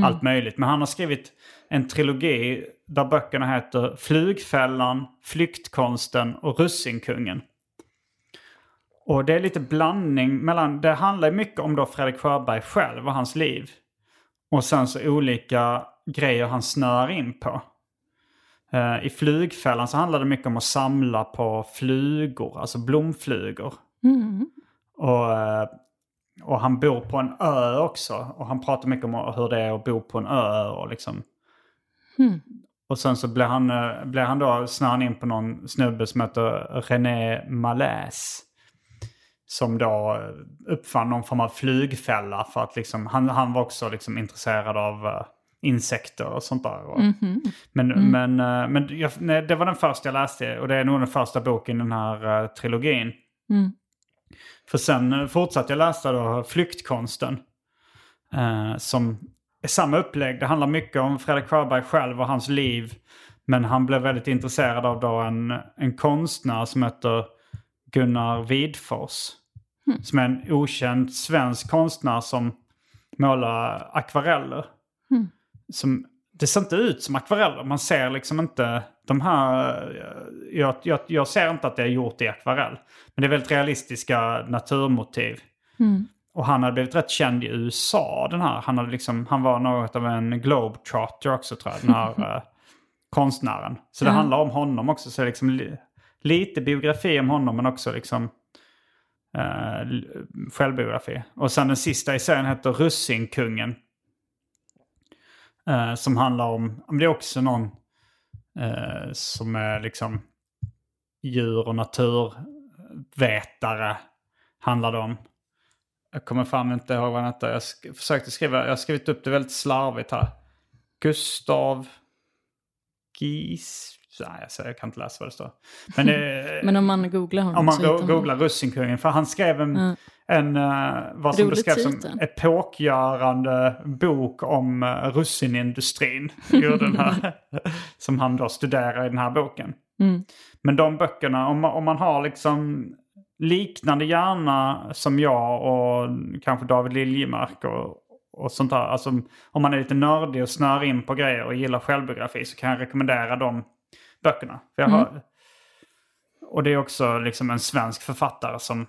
allt möjligt. Men han har skrivit en trilogi där böckerna heter Flugfällan, Flyktkonsten och Russinkungen. Och det är lite blandning mellan, det handlar mycket om då Fredrik Sjöberg själv och hans liv. Och sen så olika grejer han snör in på. Eh, I Flygfällan så handlar det mycket om att samla på flugor, alltså blomflugor. Och eh, och han bor på en ö också. Och han pratar mycket om hur det är att bo på en ö. Och, liksom. och sen så blir han, eh, blir han då snarare in på någon snubbe som heter René Malaise. Som då eh, uppfann någon form av flygfälla. För att liksom, han, han var också liksom intresserad av eh, insekter och sånt där. Och, Men, men, eh, men jag, nej, det var den första jag läste och det är nog den första boken i den här eh, trilogin. För sen eh, fortsatte jag läsa då Flyktkonsten. Eh, som är samma upplägg. Det handlar mycket om Fredrik Sjöberg själv och hans liv. Men han blev väldigt intresserad av då en, en konstnär som heter Gunnar Widfors. Som är en okänd svensk konstnär som målar akvareller. Som, det ser inte ut som akvareller. Man ser liksom inte de här... eh, Jag, jag, jag ser inte att det är gjort i akvarell. Men det är väldigt realistiska naturmotiv. Och han hade blivit rätt känd i USA den här. Han, hade liksom, han var något av en globetrotter också tror jag. Den här eh, konstnären. Så det handlar om honom också. Så liksom li, lite biografi om honom men också liksom eh, självbiografi. Och sen den sista i serien heter Russinkungen. Eh, som handlar om, om det är också någon eh, som är liksom djur och naturvetare handlar det om. Jag kommer fram inte ihåg vad han heter. Jag sk- försökte skriva, jag har skrivit upp det väldigt slarvigt här. Gustav Gies... Nej, jag, säger, jag kan inte läsa vad det står. Men, det, Men om man googlar honom om man så go- man- googlar Russinkungen. För han skrev en, en eh, vad som beskrevs som epokgörande bok om uh, russinindustrin. gjorde den här, som han då studerar i den här boken. Mm. Men de böckerna, om man, om man har liksom liknande hjärna som jag och kanske David Liljemark och, och sånt där. Alltså om man är lite nördig och snör in på grejer och gillar självbiografi så kan jag rekommendera de böckerna. För jag har, och det är också liksom en svensk författare som...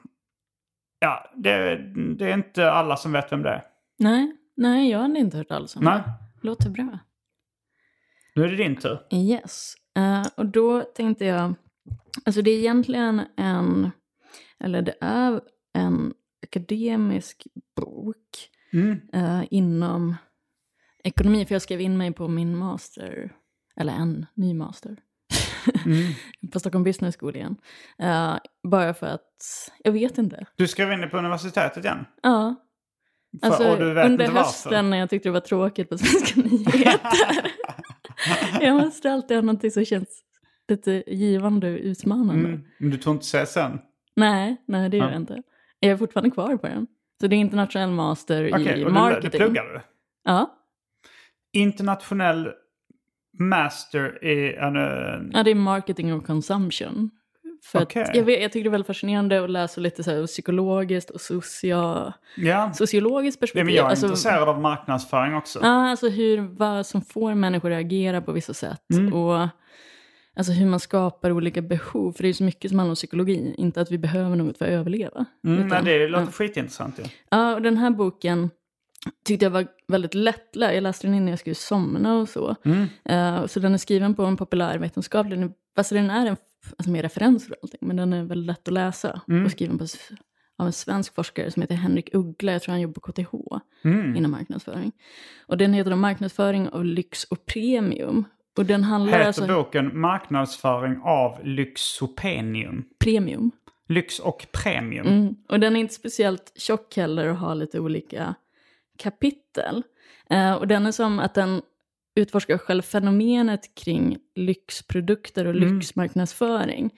Ja, det, det är inte alla som vet vem det är. Nej, nej, jag hade inte hört alls om Nej. det. Låter bra. Nu är det din tur. Yes. Eh, och då tänkte jag, alltså det är egentligen en, eller det är en akademisk bok Mm. eh, inom ekonomi, för jag skrev in mig på min master, eller en ny master, på Stockholm Business School igen. Eh, bara för att, jag vet inte. Du skrev in dig på universitetet igen. Ja. För- Alltså, och under hösten när jag tyckte det var tråkigt på Svenska nyheter. jag måste alltid ha någonting som känns lite givande och utmanande. Mm. Men du tog inte CSN? Nej, nej det gör Ja. jag inte. Jag är fortfarande kvar på den. Så det är internationell master Okej, i och du, marketing. du pluggar du? Ja. Internationell master i en... eh, ja, det är marketing och consumption. För att jag, vet, jag tycker det är väldigt fascinerande att läsa lite så här psykologiskt och socia, Ja. sociologiskt ja, perspektiv. men jag är Alltså- intresserad av marknadsföring också. Ja, alltså hur, vad som får människor att reagera på vissa sätt. Mm. Och alltså hur man skapar olika behov. För det är ju så mycket som handlar om psykologi. Inte att vi behöver något för att överleva. Mm, nej, Utan- det låter ja. skitintressant ju. Ja, och den här boken tyckte jag var väldigt lättläst. Jag läste den innan jag skulle somna och så. Mm. Eh, så den är skriven på en populärvetenskaplig nivå. Alltså den är en, alltså med referenser och allting, men den är väldigt lätt att läsa. Mm. Och skriven på, av en svensk forskare som heter Henrik Uggla. Jag tror han jobbar på KTH Mm. inom marknadsföring. Och den heter då Marknadsföring av lyx och premium. Och den handlar Heter alltså... boken Marknadsföring av Lyxopenium? Premium. Lyx och premium. Mm. Och den är inte speciellt tjock heller och har lite olika kapitel. Eh, och den är som att den utforskar själv fenomenet kring lyxprodukter och Mm. lyxmarknadsföring.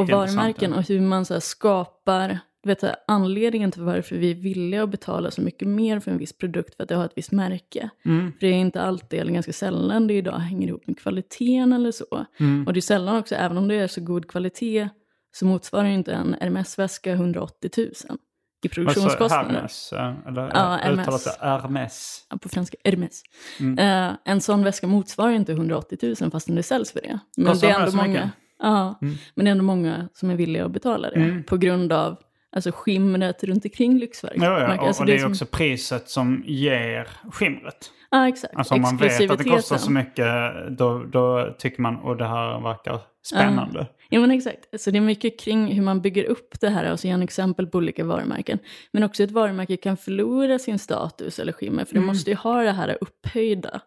Och varumärken och hur man så skapar vet, anledningen till varför vi är villiga att betala så mycket mer för en viss produkt för att det har ett visst märke. Mm. För det är inte alltid, eller ganska sällan, det idag hänger ihop med kvaliteten eller så. Mm. Och det är sällan också, även om det är så god kvalitet, så motsvarar inte en Hermes-väska 180 000 i Alltså produktionskostnader. Hermes, eh, eller Ja, uttalat Hermes. Hermes. Ja, på franska, Hermes. Mm. Eh, en sån väska motsvarar inte 180 000 fastän det säljs för det. Men Kostar det är ändå många, ja, Mm. men det är ändå många som är villiga att betala det. Mm. På grund av alltså skimret runt omkring lyxvarumärken. Ja, ja. Och, Alltså och det är som- också priset som ger skimret. Ja, exakt. Alltså om man vet att det kostar så mycket då, då tycker man att det här verkar spännande. Ja men exakt, så det är mycket kring hur man bygger upp det här och så ger en exempel på olika varumärken. Men också ett varumärke kan förlora sin status eller skimmer för det måste ju ha det här upphöjda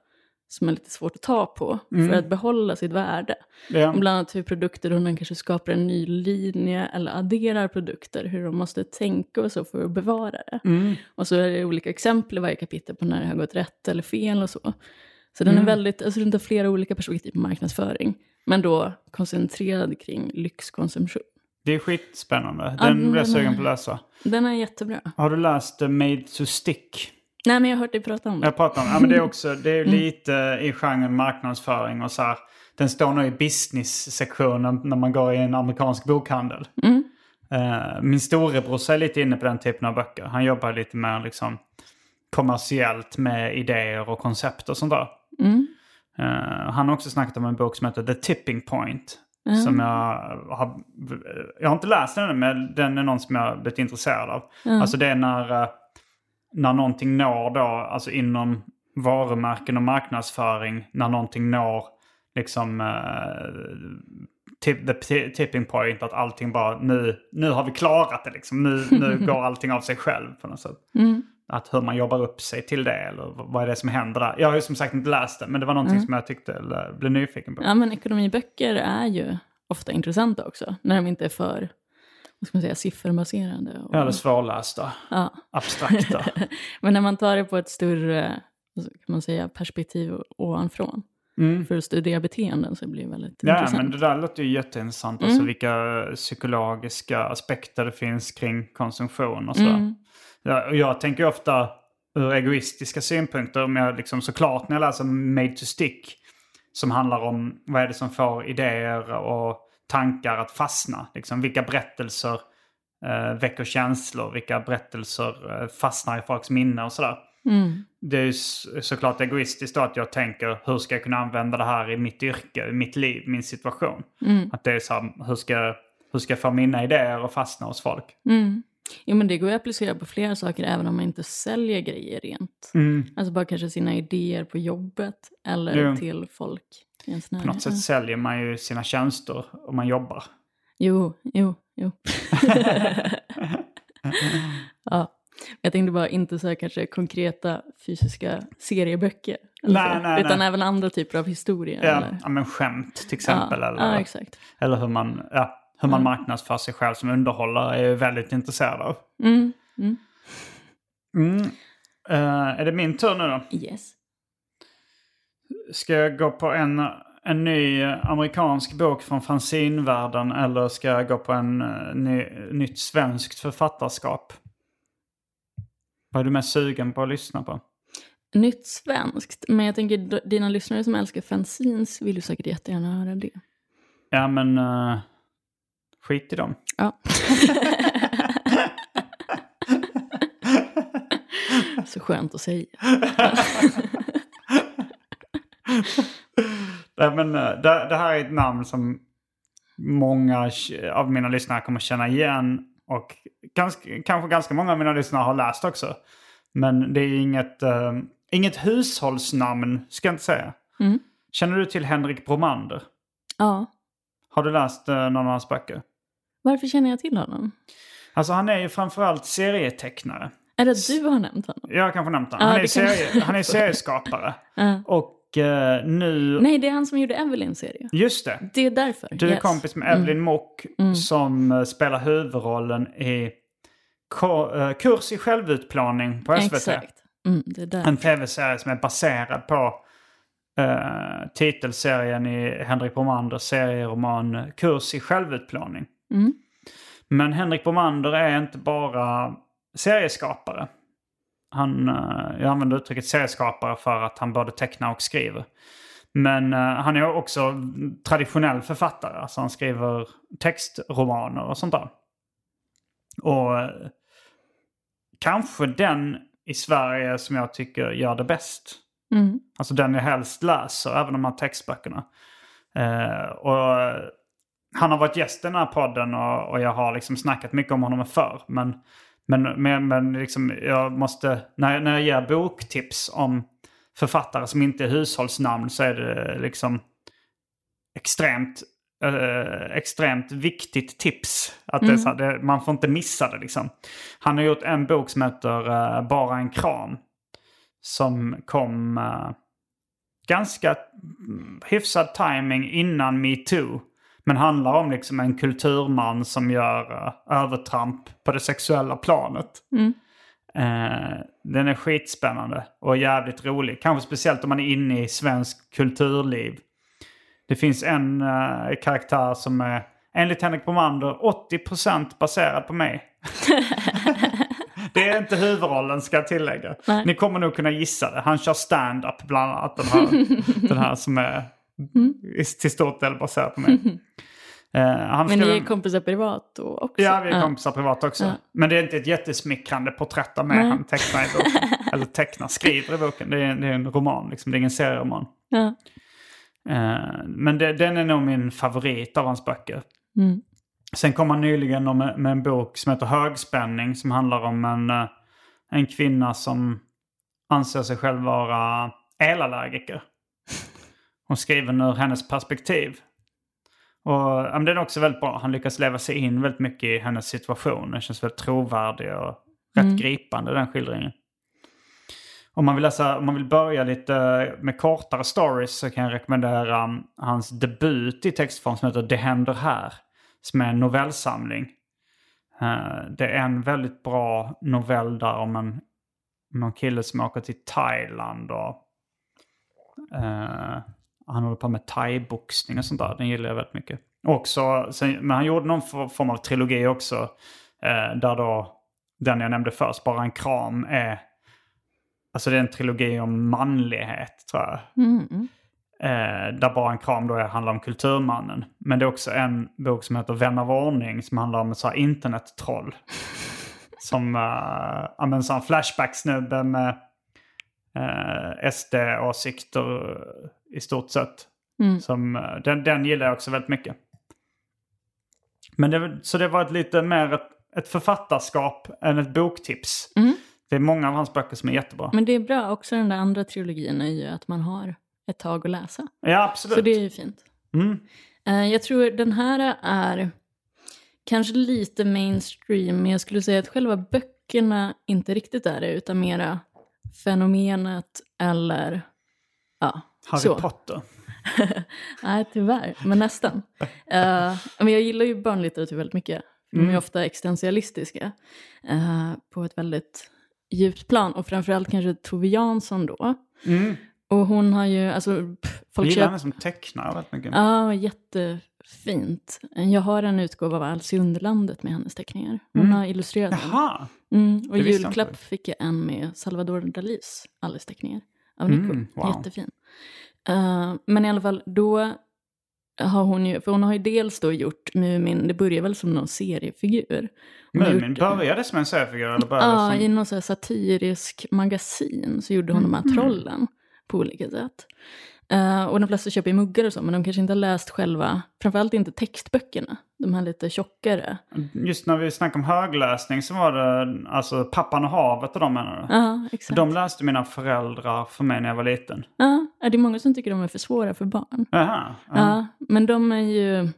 som är lite svårt att ta på för att behålla sitt värde. Ja. Och Bland annat hur produkter, hur man kanske skapar en ny linje eller adderar produkter, hur de måste tänka och så för att bevara det. Och så är det olika exempel i varje kapitel på när det har gått rätt eller fel och så. Så den är väldigt, alltså den tar flera olika perspektiv på marknadsföring, men då koncentrerad kring lyxkonsumtion. Det är skitspännande. Ja, Den blir jag sugen på att läsa. Den är jättebra. Har du läst Made to Stick? Nej men jag har hört dig prata om det. Jag pratar om ja, men det är också det Mm. är lite i genren marknadsföring och så här. Den står nog i business-sektionen när man går i en amerikansk bokhandel. Mm. Eh, min storebror är lite inne på den typen av böcker. Han jobbar lite mer liksom kommersiellt med idéer och koncept och sånt där. Mm. Eh, han har också snackat om en bok som heter The Tipping Point. Som jag har... Jag har inte läst den ännu, men den är någon som jag har blivit intresserad av. Alltså det är när, eh, när någonting når då, alltså inom varumärken och marknadsföring, när någonting når liksom eh, tip, the ti- tipping point, att allting bara nu, nu har vi klarat det liksom. Nu, nu går allting av sig själv på något sätt. Att hur man jobbar upp sig till det eller vad är det som händer där. Jag har ju som sagt inte läst det, men det var någonting som jag tyckte, eller blev nyfiken på. Ja men ekonomiböcker är ju ofta intressanta också, när de inte är för, vad ska man säga, sifferbaserade. Och, Eller svårlästa, ja. abstrakta. Men när man tar det på ett större, kan man säga, perspektiv ovanifrån, för att studera beteenden så blir det väldigt Ja, intressant. men det där låter ju jätteintressant. Alltså vilka psykologiska aspekter det finns kring konsumtion och sådär. Ja, och jag tänker ofta ur egoistiska synpunkter, om jag liksom såklart när jag läser Made to Stick, som handlar om vad är det som får idéer och tankar att fastna. Liksom, vilka berättelser eh, väcker känslor, vilka berättelser eh, fastnar i folks minne och sådär. Det är ju såklart egoistiskt då att jag tänker hur ska jag kunna använda det här i mitt yrke, i mitt liv, min situation. Att det är så här, hur ska, hur ska jag få mina idéer att fastna hos folk? Jo men det går ju att applicera på flera saker även om man inte säljer grejer rent. Alltså bara kanske sina idéer på jobbet eller Jo. till folk På något sätt säljer man ju sina tjänster om man jobbar. Jo, jo, jo. ja. Jag tänkte bara inte så här kanske konkreta fysiska serieböcker. Nej, så, nej, utan nej. även andra typer av historier. Ja, Eller? ja men skämt till exempel. ja, eller, ja, exakt. eller hur man, ja, hur man marknadsför sig själv som underhållare är jag väldigt intresserad av. Mm. Mm. Eh, är det min tur nu då? Yes. Ska jag gå på en, en ny amerikansk bok från fanzinvärlden eller ska jag gå på en eh, ny, nytt svenskt författarskap? Vad är du mest sugen på att lyssna på? Nytt svenskt, men jag tänker dina lyssnare som älskar fanzines vill ju säkert jättegärna höra det. Ja men eh, skit i dem. Ja. Så skönt att säga. Nej, men, eh, det, det här är ett namn som många av mina lyssnare kommer känna igen. Och ganska, kanske ganska många av mina lyssnare har läst också. Men det är inget, eh, inget hushållsnamn, ska jag inte säga. Känner du till Henrik Bromander? Ja. Har du läst eh, någon av hans böcker? Varför känner jag till honom? Alltså han är ju framförallt serietecknare. Är det du har nämnt honom? Jag har kanske nämnt honom. Ja, Han är, serie, han är serieskapare. Ja. Och nu... Nej, det är han som gjorde Evelyn serie. Just det. Det är därför. Du är yes. kompis med Evelyn Mock som eh, spelar huvudrollen i eh, Kurs i självutplåning på SVT. Exakt. Mm, det är där. En tv-serie som är baserad på eh, titelserien i Henrik Bromanders serieroman Kurs i självutplåning. Mm. Men Henrik Bromander är inte bara serieskapare. Han, eh, jag använder uttrycket serieskapare för att han både tecknar och skriver. Men eh, han är också traditionell författare. Alltså han skriver textromaner och sånt där. Och eh, kanske den i Sverige som jag tycker gör det bäst. Mm. Alltså den jag helst läser, även de här textböckerna. Eh, och han har varit gäst i den här podden och, och jag har liksom snackat mycket om honom förr. Men, men, men, men liksom, jag måste, när, när jag ger boktips om författare som inte är hushållsnamn så är det liksom extremt, eh, extremt viktigt tips. Att det, så här, det, man får inte missa det liksom. Han har gjort en bok som heter eh, Bara en kram. Som kom eh, ganska mm, hyfsad timing innan metoo. Men handlar om liksom en kulturman som gör eh, övertramp på det sexuella planet. Eh, den är skitspännande och jävligt rolig. Kanske speciellt om man är inne i svensk kulturliv. Det finns en eh, karaktär som är enligt Henrik Bromander 80% baserad på mig. det är inte huvudrollen ska jag tillägga. Ni kommer nog kunna gissa det. Han kör stand-up bland annat. Den här, den här som är till stort del baserad på mig. Eh, han Men ni är kompisar privat också? Ja, vi är kompisar privat också. Ja. Men det är inte ett jättesmickrande porträtt av mig Nej. han tecknar i boken. Eller tecknar, skriver i boken. Det är, det är en roman, liksom. det är ingen serieroman. Eh, men det, den är nog min favorit av hans böcker. Mm. Sen kom han nyligen om, med en bok som heter Högspänning som handlar om en, eh, en kvinna som anser sig själv vara elallergiker. Hon skriver ur hennes perspektiv. Och ja, men den är också väldigt bra. Han lyckas leva sig in väldigt mycket i hennes situation. Den känns väldigt trovärdig och rätt gripande den skildringen. Om man, vill läsa, om man vill börja lite med kortare stories så kan jag rekommendera um, hans debut i textform som heter Det händer här. Som är en novellsamling. Eh, det är en väldigt bra novell där om en, om en kille som åker till Thailand och eh, han håller på med thaiboxning och sånt där. Den gillar jag väldigt mycket. Också, sen, men han gjorde någon for- form av trilogi också. Eh, där då den jag nämnde först, Bara en kram, är... Alltså det är en trilogi om manlighet tror jag. Mm. Eh, där Bara en kram då är, handlar om kulturmannen. Men det är också en bok som heter Vän av ordning som handlar om ett så här internettroll. som ja, men en Flashback-snubbe med uh, SD-åsikter i stort sett. Mm. Som, eh, den, den gillar jag också väldigt mycket. Men det, så det var ett lite mer ett, ett författarskap än ett boktips. Mm. Det är många av hans böcker som är jättebra. Men det är bra också den där andra trilogin är ju att man har ett tag att läsa. Ja, absolut. Så det är ju fint. Mm. Eh, jag tror den här är kanske lite mainstream, men jag skulle säga att själva böckerna inte riktigt är det, utan mera fenomenet eller ja, Harry så. Potter. Nej, tyvärr, men nästan. Eh, men jag gillar ju barnlitteratur väldigt mycket. De är ofta existentialistiska eh, på ett väldigt djupt plan. Och framförallt kanske Tove Jansson då. Mm. Och hon har ju, alltså, pff, Jag folk gillar köper... henne som tecknare väldigt mycket. Ja, jättefint. Jag har en utgåva av Alice i Underlandet med hennes teckningar. Hon har illustrerat den. Jaha! Mm, och jag julklapp inte. fick jag en med Salvador Dalis Alice-teckningar av Nico. Mm, wow. Jättefin. Eh, men i alla fall, då har hon ju, för hon har ju dels då gjort Mumin, det börjar väl som någon seriefigur. Mumin gjort- började som en seriefigur eller började Ja, som... i någon så här satirisk magasin så gjorde hon de Mm. här trollen på olika sätt. Eh, och de flesta köper ju muggar och så, men de kanske inte har läst själva, framförallt inte textböckerna, de här lite tjockare. Just när vi snackade om högläsning så var det alltså Pappan och havet och de menar du? Ja, exakt. De läste mina föräldrar för mig när jag var liten. Ja, ja, det är många som tycker de är för svåra för barn. Jaha. Ja. Ja, men de är ju...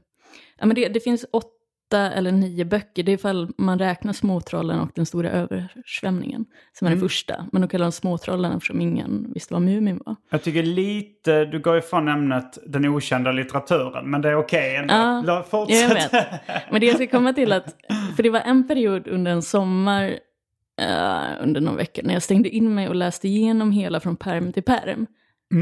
Ja, men det, det finns åtta eller nio böcker. Det är ifall man räknar Småtrollen och Den stora översvämningen som är Mm. den första. Men de kallar dem Småtrollen eftersom ingen visste vad Mumin var. Jag tycker lite, du går ifrån ämnet den okända litteraturen, men det är okej ändå. Ja, Fortsätt. jag vet. Men det jag ska komma till att, för det var en period under en sommar, eh, under någon vecka, när jag stängde in mig och läste igenom hela från perm till perm.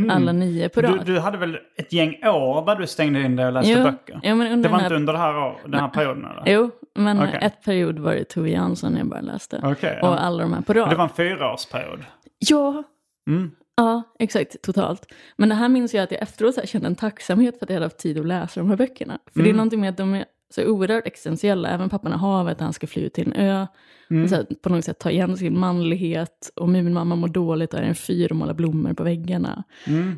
Alla nio på Mm. Du, rad. du hade väl ett gäng år där du stängde in dig och läste Jo, böcker? ja, men under det var den inte här- under det här, år- den här perioden eller? Jo, men Okej. ett period var det Tove Jansson jag bara läste. Okej, ja. Och alla de här på rad. Det var en fyraårsperiod. Ja, Mm. ja, exakt, totalt. Men det här minns jag att jag efteråt så här kände en tacksamhet för att jag hade haft tid att läsa de här böckerna. För det är någonting med att de är så oerhört existentiella. Även Pappan i havet, han ska fly ut till en ö. Och så här, på något sätt ta igen sin manlighet. Och Muminmamma mår dåligt och är en fyr och målar blommor på väggarna.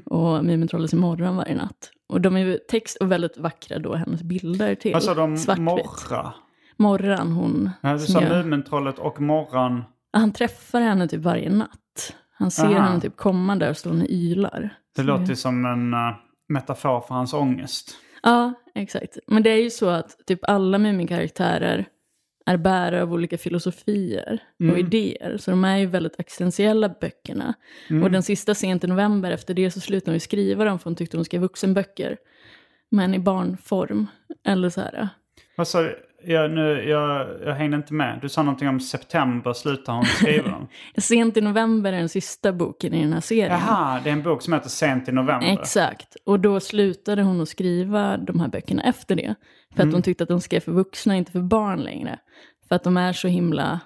Och Mumintrollet i morgon varje natt. Och de är ju text och väldigt vackra då, hennes bilder till Vad sa de? Morra? Morran, hon Ja, du sa gör- Mumintrollet och Morran. Han träffar henne typ varje natt. Han ser Aha. henne typ komma där och stå och ylar. Det Så låter ju som en eh, metafor för hans ångest. Ja, exakt. Men det är ju så att typ alla Muminkaraktärer är bärare av olika filosofier Mm. och idéer. Så de är ju väldigt existentiella böckerna. Mm. Och den sista sent i november, efter det så slutade hon ju skriva dem för hon tyckte hon skrev vuxenböcker. Men i barnform. Eller så här. Vad sa du? Jag, nu, jag, jag hängde inte med. Du sa någonting om september slutar hon skriva dem. Sent i november är den sista boken i den här serien. Jaha, det är en bok som heter Sent i november. Exakt. Och då slutade hon att skriva de här böckerna efter det. För Mm. att hon tyckte att de skrev för vuxna, inte för barn längre. För att de är så himla,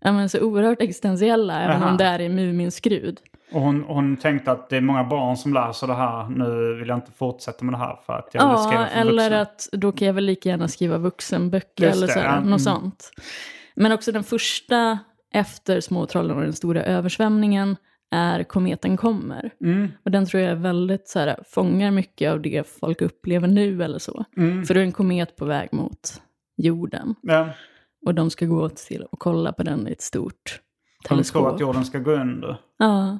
ja men så oerhört existentiella, även Aha. om det är i Muminskrud. Och hon, hon tänkte att det är många barn som läser det här. Nu vill jag inte fortsätta med det här för att jag vill skriva för eller vuxna. att då kan jag väl lika gärna skriva vuxenböcker Just eller det, så här, ja. något Mm. sånt. Men också den första efter Småtrollen och den stora översvämningen är Kometen kommer. Mm. Och den tror jag är väldigt så här, fångar mycket av det folk upplever nu eller så. Mm. För då är en komet på väg mot jorden. Ja, Och de ska gå till och kolla på den i ett stort de tror teleskop. att jorden ska gå under. Ja,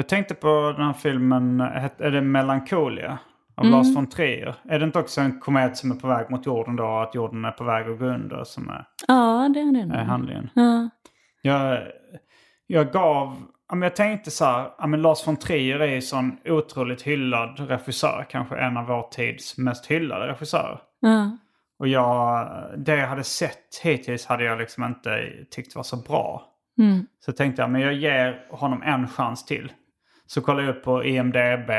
Jag tänkte på den här filmen, är det Melancholia? Av Mm. Lars von Trier. Är det inte också en komet som är på väg mot jorden då? Att jorden är på väg att gå under som är, ja det är det. är handlingen? Ja. Jag, jag gav... Jag tänkte så här, men Lars von Trier är ju sån otroligt hyllad regissör. Kanske en av vår tids mest hyllade regissörer. Ja. Och jag, det jag hade sett hittills hade jag liksom inte tyckt var så bra. Mm. Så tänkte jag, men jag ger honom en chans till. Så kollade jag upp på IMDB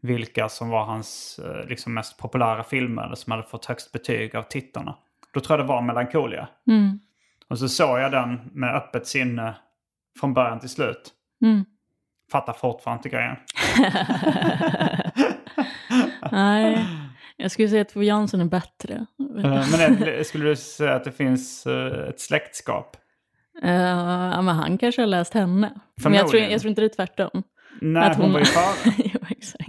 vilka som var hans eh, liksom mest populära filmer eller som hade fått högst betyg av tittarna. Då tror jag det var Melancholia. Mm. Och så såg jag den med öppet sinne från början till slut. Mm. Fattar fortfarande inte grejen. Nej, jag skulle säga att Tove Jansson är bättre. Eh, Men det, skulle du säga att det finns eh, ett släktskap? Eh, ja, men han kanske har läst henne. Men jag tror, jag tror inte det är tvärtom. Nej, Att hon var ju före. jo, exakt.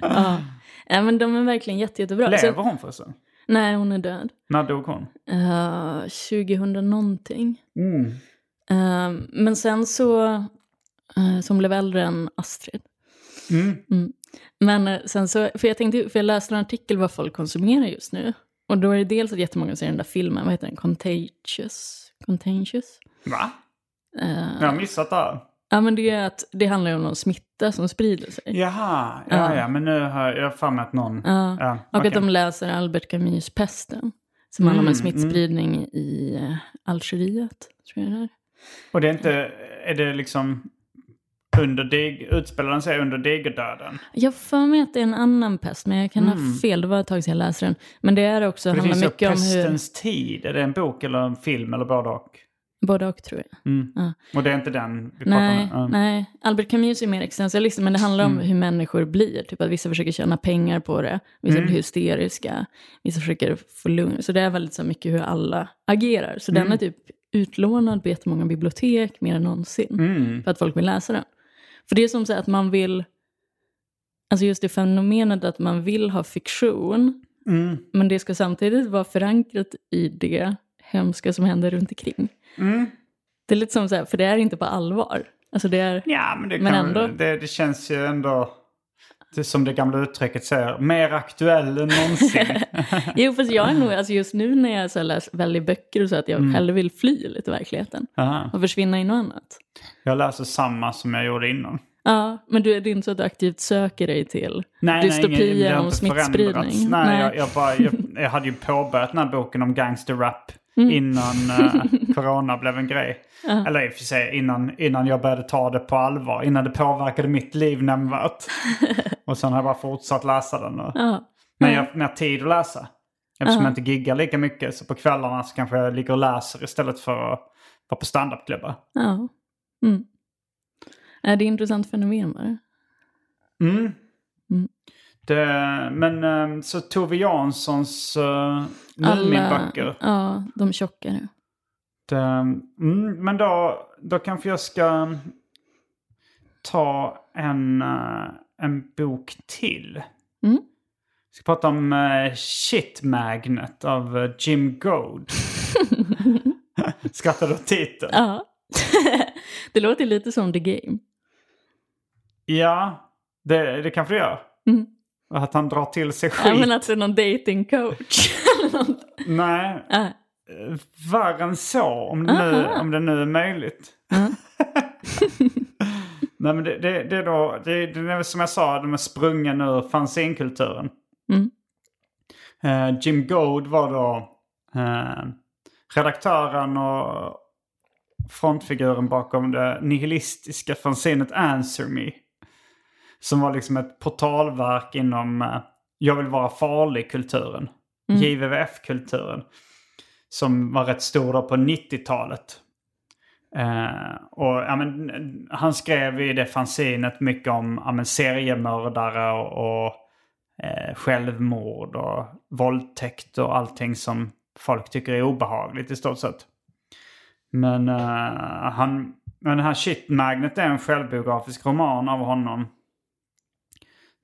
ja. ja, men de är verkligen jätte, jättebra. Lever Så, hon förresten? nej, hon är död. När dog hon? Uh, 2000 någonting. Mm. Eh, men sen så, uh, som blev äldre än Astrid. Mm. Men eh, sen så, för jag tänkte, för jag läste en artikel vad folk konsumerar just nu. Och då är det dels att jättemånga ser den där filmen, vad heter den? Contagious? Contagious? Va? Eh, Jag har missat det här. Ja, men det är att det handlar ju om någon smitta som sprider sig. Jaha, ja, Ja. ja, men nu har jag för mig att någon... Ja. Ja, Och okej. att de läser Albert Camus Pesten. Som handlar om en Mm, smittspridning i eh, Algeriet, tror jag det är. Och det är inte... Är det liksom... Under dig, utspelar den sig under digerdöden? Jag för mig att det är en annan pest, men jag kan ha fel. Det var ett tag sedan jag läste den. Men det är också, det handlar mycket om hur... Pestens tid. Är det en bok eller en film eller både och? Både och tror jag. Mm. Ja. Och det är inte den vi pratar Nej, om? Ja. nej, Albert Camus är mer existentialist, men det handlar Mm. om hur människor blir. Typ att vissa försöker tjäna pengar på det, vissa Mm. blir hysteriska, vissa försöker få lugn. Så det är väldigt så mycket hur alla agerar. Så Mm. den är typ utlånad på jättemånga bibliotek mer än någonsin. Mm. För att folk vill läsa den. För det är som så att man vill, alltså just det fenomenet att man vill ha fiktion, Mm. men det ska samtidigt vara förankrat i det hemska som händer runt omkring. Mm. Det är lite som så här, för det är inte på allvar. Alltså det är... Ja, men, det, kan, Men ändå. Det, det känns ju ändå... Det som det gamla uttrycket säger, mer aktuell än någonsin. Jo, fast jag är nog, alltså just nu när jag så läser väldigt böcker och så, att jag Mm. själv vill fly lite verkligheten. Aha. Och försvinna i något annat. Jag läser samma som jag gjorde innan. Ja, men du, det är inte så att du aktivt söker dig till Nej, dystopier nej, om smittspridning? förändrats. Nej, Jag, jag, bara, jag, jag hade ju påbörjat den här boken om gangsterrap Mm. innan eh, corona blev en grej. Eller i och för sig innan, innan jag började ta det på allvar. Innan det påverkade mitt liv nämnvärt. och sen har jag bara fortsatt läsa den. Och, Ja, Men jag har mer tid att läsa. Eftersom jag inte giggar lika mycket. Så på kvällarna så kanske jag ligger och läser istället för att vara på standupklubbar. ja. Mm. Är det ett intressant fenomen? Va? Mm. Mm. Det, men eh, så Tove Janssons uh, Muminböcker. Ja, de tjockare. Det, mm, men då, då kanske jag ska ta en, eh, en bok till. Mm. Jag ska prata om uh, Shit Magnet av eh, Jim Goad. Skrattar du åt titeln? Ja. det låter lite som The Game. Ja, det, det kanske det gör. Mm. Att han drar till sig skit. Ja, men är någon dating coach. Nej, eh, värre än så om det, nu, Aha. om det nu är möjligt. Nej men det, det, det är då, det, det är som jag sa, de är sprungen ur fanzinkulturen. Mm. Eh, Jim Goad var då eh, redaktören och frontfiguren bakom det nihilistiska fanzinet Answer Me. Som var liksom ett portalverk inom eh, Jag vill vara farlig-kulturen. JVVF-kulturen. Som var rätt stor då på 90-talet. Eh, och ja, men, han skrev i det fanzinet mycket om ja, men, seriemördare och, och eh, självmord och våldtäkt och allting som folk tycker är obehagligt i stort sett. Men, eh, han, men den här Shit Magnet är en självbiografisk roman av honom.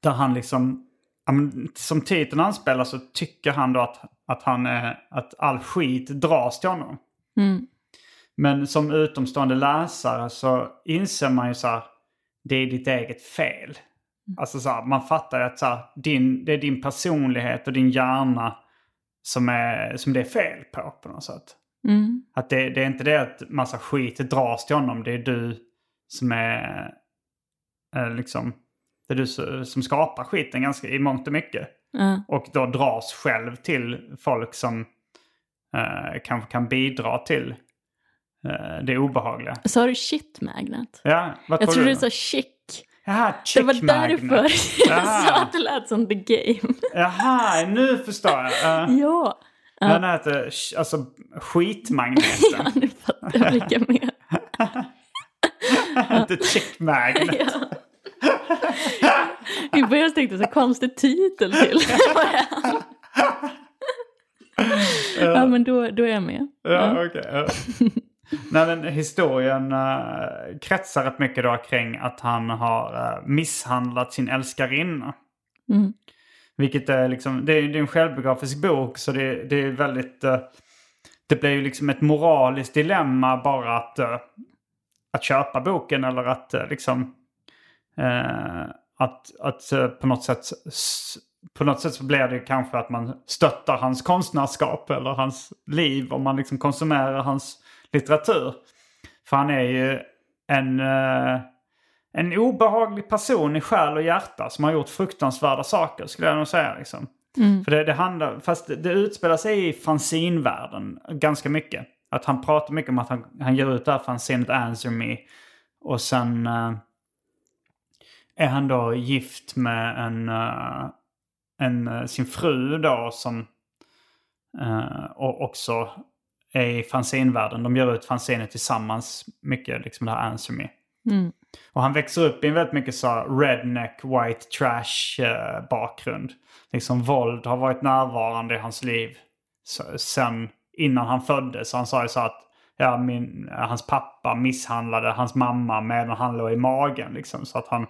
Där han liksom, som titeln anspelar så tycker han då att, att, han är, att all skit dras till honom. Mm. Men som utomstående läsare så inser man ju så här, det är ditt eget fel. Alltså så här, man fattar ju att så här, din, det är din personlighet och din hjärna som, är, som det är fel på på något sätt. Mm. Att det, det är inte det att massa skit dras till honom, det är du som är, är liksom, det är du som skapar skiten ganska i mångt och mycket. Ja. Och då dras själv till folk som eh, kanske kan bidra till eh, det obehagliga. Sa du shit magnet? Ja, vad Jag tror trodde du? sa chic. Jaha, Det var chick magnet. därför jag sa att det lät som the game. Jaha, nu förstår jag. Uh, ja. Den heter alltså skitmagneten. ja, nu fattar jag vilka mer. Inte chick magnet. Ja. I början tänkte jag så konstig titel till. ja men då, då är jag med. Ja, okej. ja. Nej, men historien uh, kretsar rätt mycket då kring att han har eh, misshandlat sin älskarinna. Mm. Vilket är liksom, det är, det är en självbiografisk bok så det, det är väldigt, eh, det blir ju liksom ett moraliskt dilemma bara att, att köpa boken eller att liksom, att, att eh, på något sätt på något sätt så blir det kanske att man stöttar hans konstnärskap eller hans liv om man liksom konsumerar hans litteratur. För han är ju en, eh, en obehaglig person i själ och hjärta som har gjort fruktansvärda saker skulle jag nog säga. Liksom. För det, det handlar, fast det, det utspelar sig i fanzinvärlden ganska mycket. Att han pratar mycket om att han, han ger ut det här fanzinet Answer Me. Och sen eh, är han då gift med en, eh, en, eh, sin fru då som eh, och också är i fanzinvärlden. De gör ut fanziner tillsammans mycket, liksom det här Answer Me. Mm. Och han växer upp i en väldigt mycket så redneck, white trash eh, bakgrund. Liksom våld har varit närvarande i hans liv så, sen innan han föddes. Han sa ju så att ja, min, hans pappa misshandlade hans mamma medan han låg i magen. Liksom, så att han,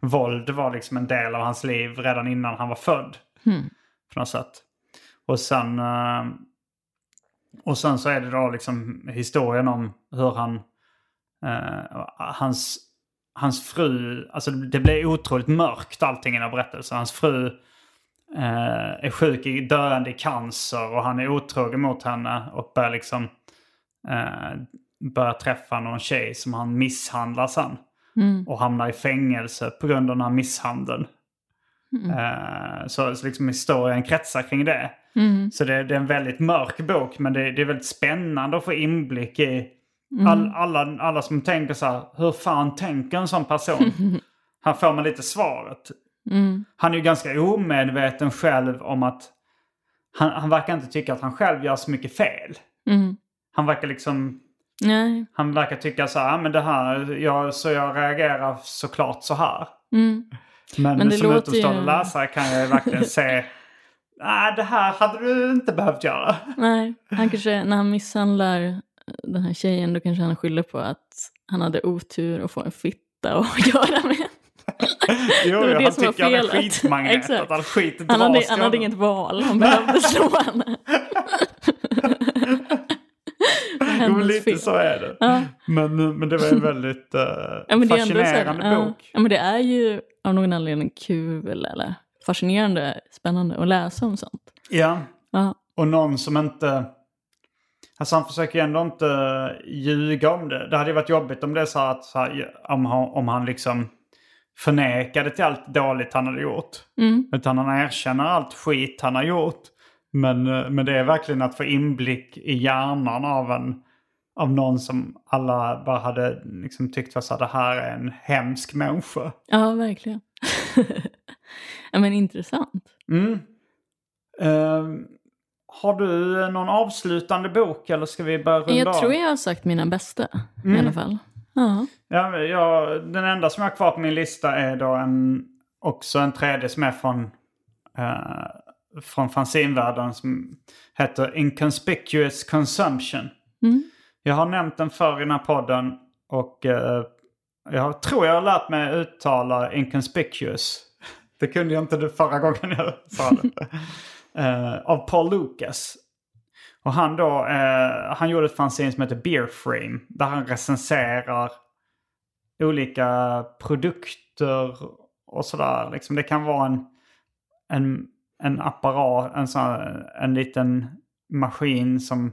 våld var liksom en del av hans liv redan innan han var född. På något sätt. Och sen, eh, och sen så är det då liksom historien om hur han Eh, hans, hans fru, alltså det blir otroligt mörkt allting i den här berättelsen. Hans fru eh, är sjuk i döende i cancer och han är otrogen mot henne och börjar liksom eh, börjar träffa någon tjej som han misshandlar sen. Och hamnar i fängelse på grund av den här misshandeln. Eh, så, så liksom historien kretsar kring det. Så det, det är en väldigt mörk bok men det, det är väldigt spännande att få inblick i all, alla, alla som tänker så här, hur fan tänker en sån person? Här får man lite svaret. Han är ju ganska omedveten själv om att han, han verkar inte tycka att han själv gör så mycket fel. Han verkar liksom, Nej. han verkar tycka så här, "Ah, men det här, jag, så jag reagerar såklart så här. Men, Men det som låter ju- utomstående läsare kan jag verkligen se Nej, det här hade du inte behövt göra. Nej, han kanske, när han misshandlar den här tjejen då kanske han skyller på att han hade otur att få en fitta att göra med. Jo, Det var det han som var tycker han är felet. skitmagnet. Exakt. Att all skit Han hade, han hade inget val, han behövde slå henne. Det var Jo, men hennes lite fel. så är det. Ja. Men, men det var en väldigt uh, Ja, så här, fascinerande ja. bok. Ja, men det är ju av någon anledning kul eller fascinerande, spännande att läsa om sånt. Ja, Ja, och någon som inte... Alltså han försöker ju ändå inte ljuga om det. Det hade ju varit jobbigt om det är så att så här, om, han, om han liksom förnekade till allt dåligt han hade gjort. mm. Utan han erkänner allt skit han har gjort. Men, eh, men det är verkligen att få inblick i hjärnan av en av någon som alla bara hade liksom tyckt var så här, det här är en hemsk människa. ja verkligen. ja, men intressant. Mm. Ehm, har du någon avslutande bok eller ska vi börja runda Jag av? tror jag har sagt mina bästa Mm. i alla fall. Ja. Ja, jag, den enda som jag har kvar på min lista är då en, också en tredje som är från, eh, från fanzinvärlden som heter Inconspicuous Consumption. Mm. Jag har nämnt den förr i den här podden och eh, jag tror jag har lärt mig uttala inconspicuous. Det kunde jag inte det förra gången jag sa det. Eh, av Paul Lucas. Och han då, eh, han gjorde ett fanzine som heter Beer Frame. Där han recenserar olika produkter och sådär. Liksom det kan vara en, en, en apparat, en, sån, en liten maskin som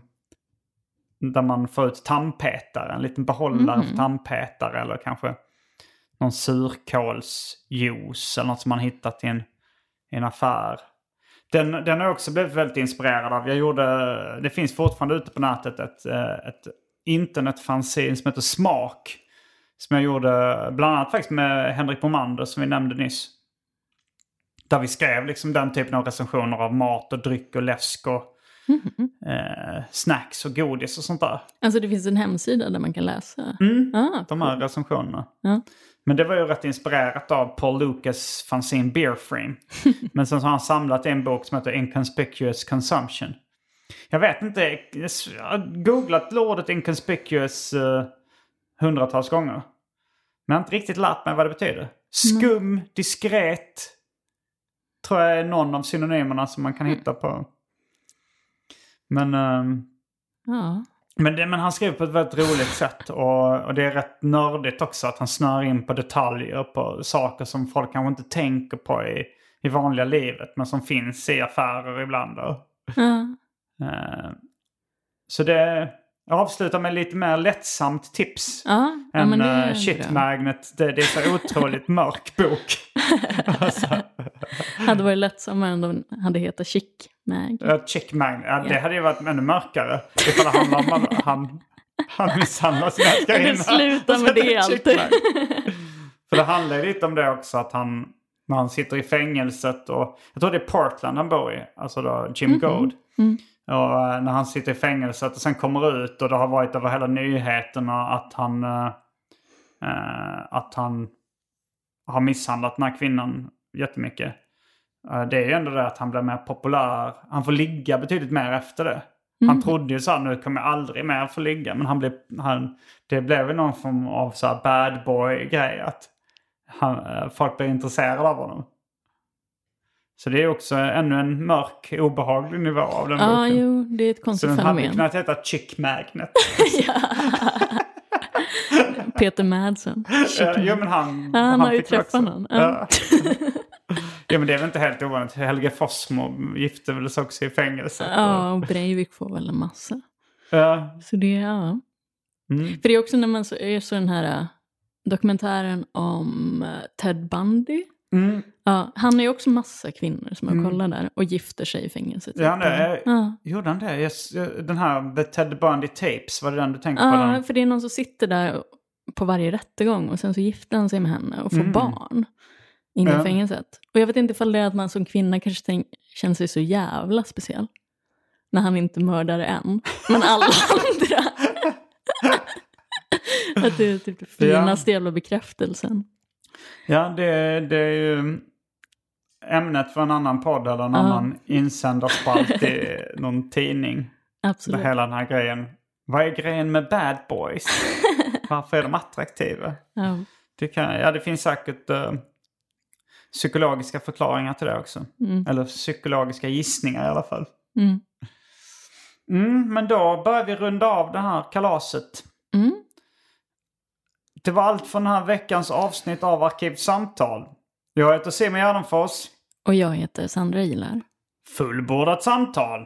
där man får ut tandpetare, en liten behållare för tandpetare eller kanske någon surkålsjuice eller något som man hittat i en, i en affär. Den, den har jag också blivit väldigt inspirerad av. Jag gjorde, det finns fortfarande ute på nätet ett, eh, ett internetfanzine som heter Smak. Som jag gjorde bland annat faktiskt med Henrik Bomander som vi nämnde nyss. Där vi skrev liksom den typen av recensioner av mat och dryck och läsk och eh, snacks och godis och sånt där. Alltså det finns en hemsida där man kan läsa. Mm. Ah, De här recensionerna. Ja. Men det var ju rätt inspirerat av Paul Lucas fanzine Beer Frame. Men sen så har han samlat en bok som heter Inconspicuous Consumption. Jag vet inte, jag har googlat ordet inconspicuous uh, hundratals gånger. Men jag har inte riktigt lärt mig vad det betyder. Skum, diskret, tror jag är någon av synonymerna som man kan hitta på. Men... ehm, ja. men, det, men han skriver på ett väldigt roligt sätt och, och det är rätt nördigt också att han snör in på detaljer på saker som folk kanske inte tänker på i, i vanliga livet men som finns i affärer ibland. Då. Ja. Eh, så det jag avslutar med lite mer lättsamt tips. Ja, ja, det är uh, Shit. Magnet, det, det är så otroligt mörk bok. alltså, hade varit lättsammare om de hade hetat Chic Mag. uh, Chick Magnet, ja, det Ja. hade ju varit ännu mörkare. Ifall det handlar om han, han misshandlar sin älskarinna. Så med det Chick alltid. Magnet. För det handlar ju lite om det också att han, när han sitter i fängelset och jag tror det är Portland han bor i, alltså då Jim Goad. Och eh, när han sitter i fängelset och sen kommer ut och det har varit över hela nyheterna att han, eh, eh, att han har misshandlat den här kvinnan jättemycket. Eh, det är ju ändå det att han blir mer populär. Han får ligga betydligt mer efter det. Han trodde ju så här, nu kommer jag aldrig mer få ligga. Men han blev, han, det blev ju någon form av så bad boy grej. Att han, folk blir intresserade av honom. Så det är också ännu en mörk, obehaglig nivå av den Ja, boken. jo, det är ett Så konstigt den hade fenomen. kunnat heta Chick Magnet. Peter Madsen. Eh, jo men han... Ja, han har ju träffat någon. Ja. ja men det är väl inte helt ovanligt. Helge Fossmo gifte väl sig också i fängelset. Ja, och Breivik får väl en massa. Ja. Så det, ja. Mm. För det är också när man så, är så den här äh, dokumentären om äh, Ted Bundy. Mm. Ja, han är ju också massa kvinnor som har kollat där och gifter sig i fängelset. Ja, han är, Ja. Gjorde han det? Den här The Ted Bundy Tapes, var det den du tänkte på? Ja, Den? för det är någon som sitter där på varje rättegång och sen så gifter han sig med henne och får barn inne Mm. Ja. i fängelset. Och jag vet inte ifall det är att man som kvinna kanske tänk, känner sig så jävla speciell. När han inte mördar en, men alla andra. att det är typ det finaste jävla bekräftelsen. Ja, det, det är ju ämnet för en annan podd eller en annan insändarspalt i någon tidning. Absolut. Hela den här grejen. Vad är grejen med bad boys? Varför är de attraktiva? Ja. Det, kan, ja, det finns säkert eh, psykologiska förklaringar till det också. Eller psykologiska gissningar i alla fall. Mm. Mm, men då börjar vi runda av det här kalaset. Mm. Det var allt för den här veckans avsnitt av Arkivsamtal. Jag heter Simon Gärdenfors. Och jag heter Sandra Ilar. Fullbordat samtal!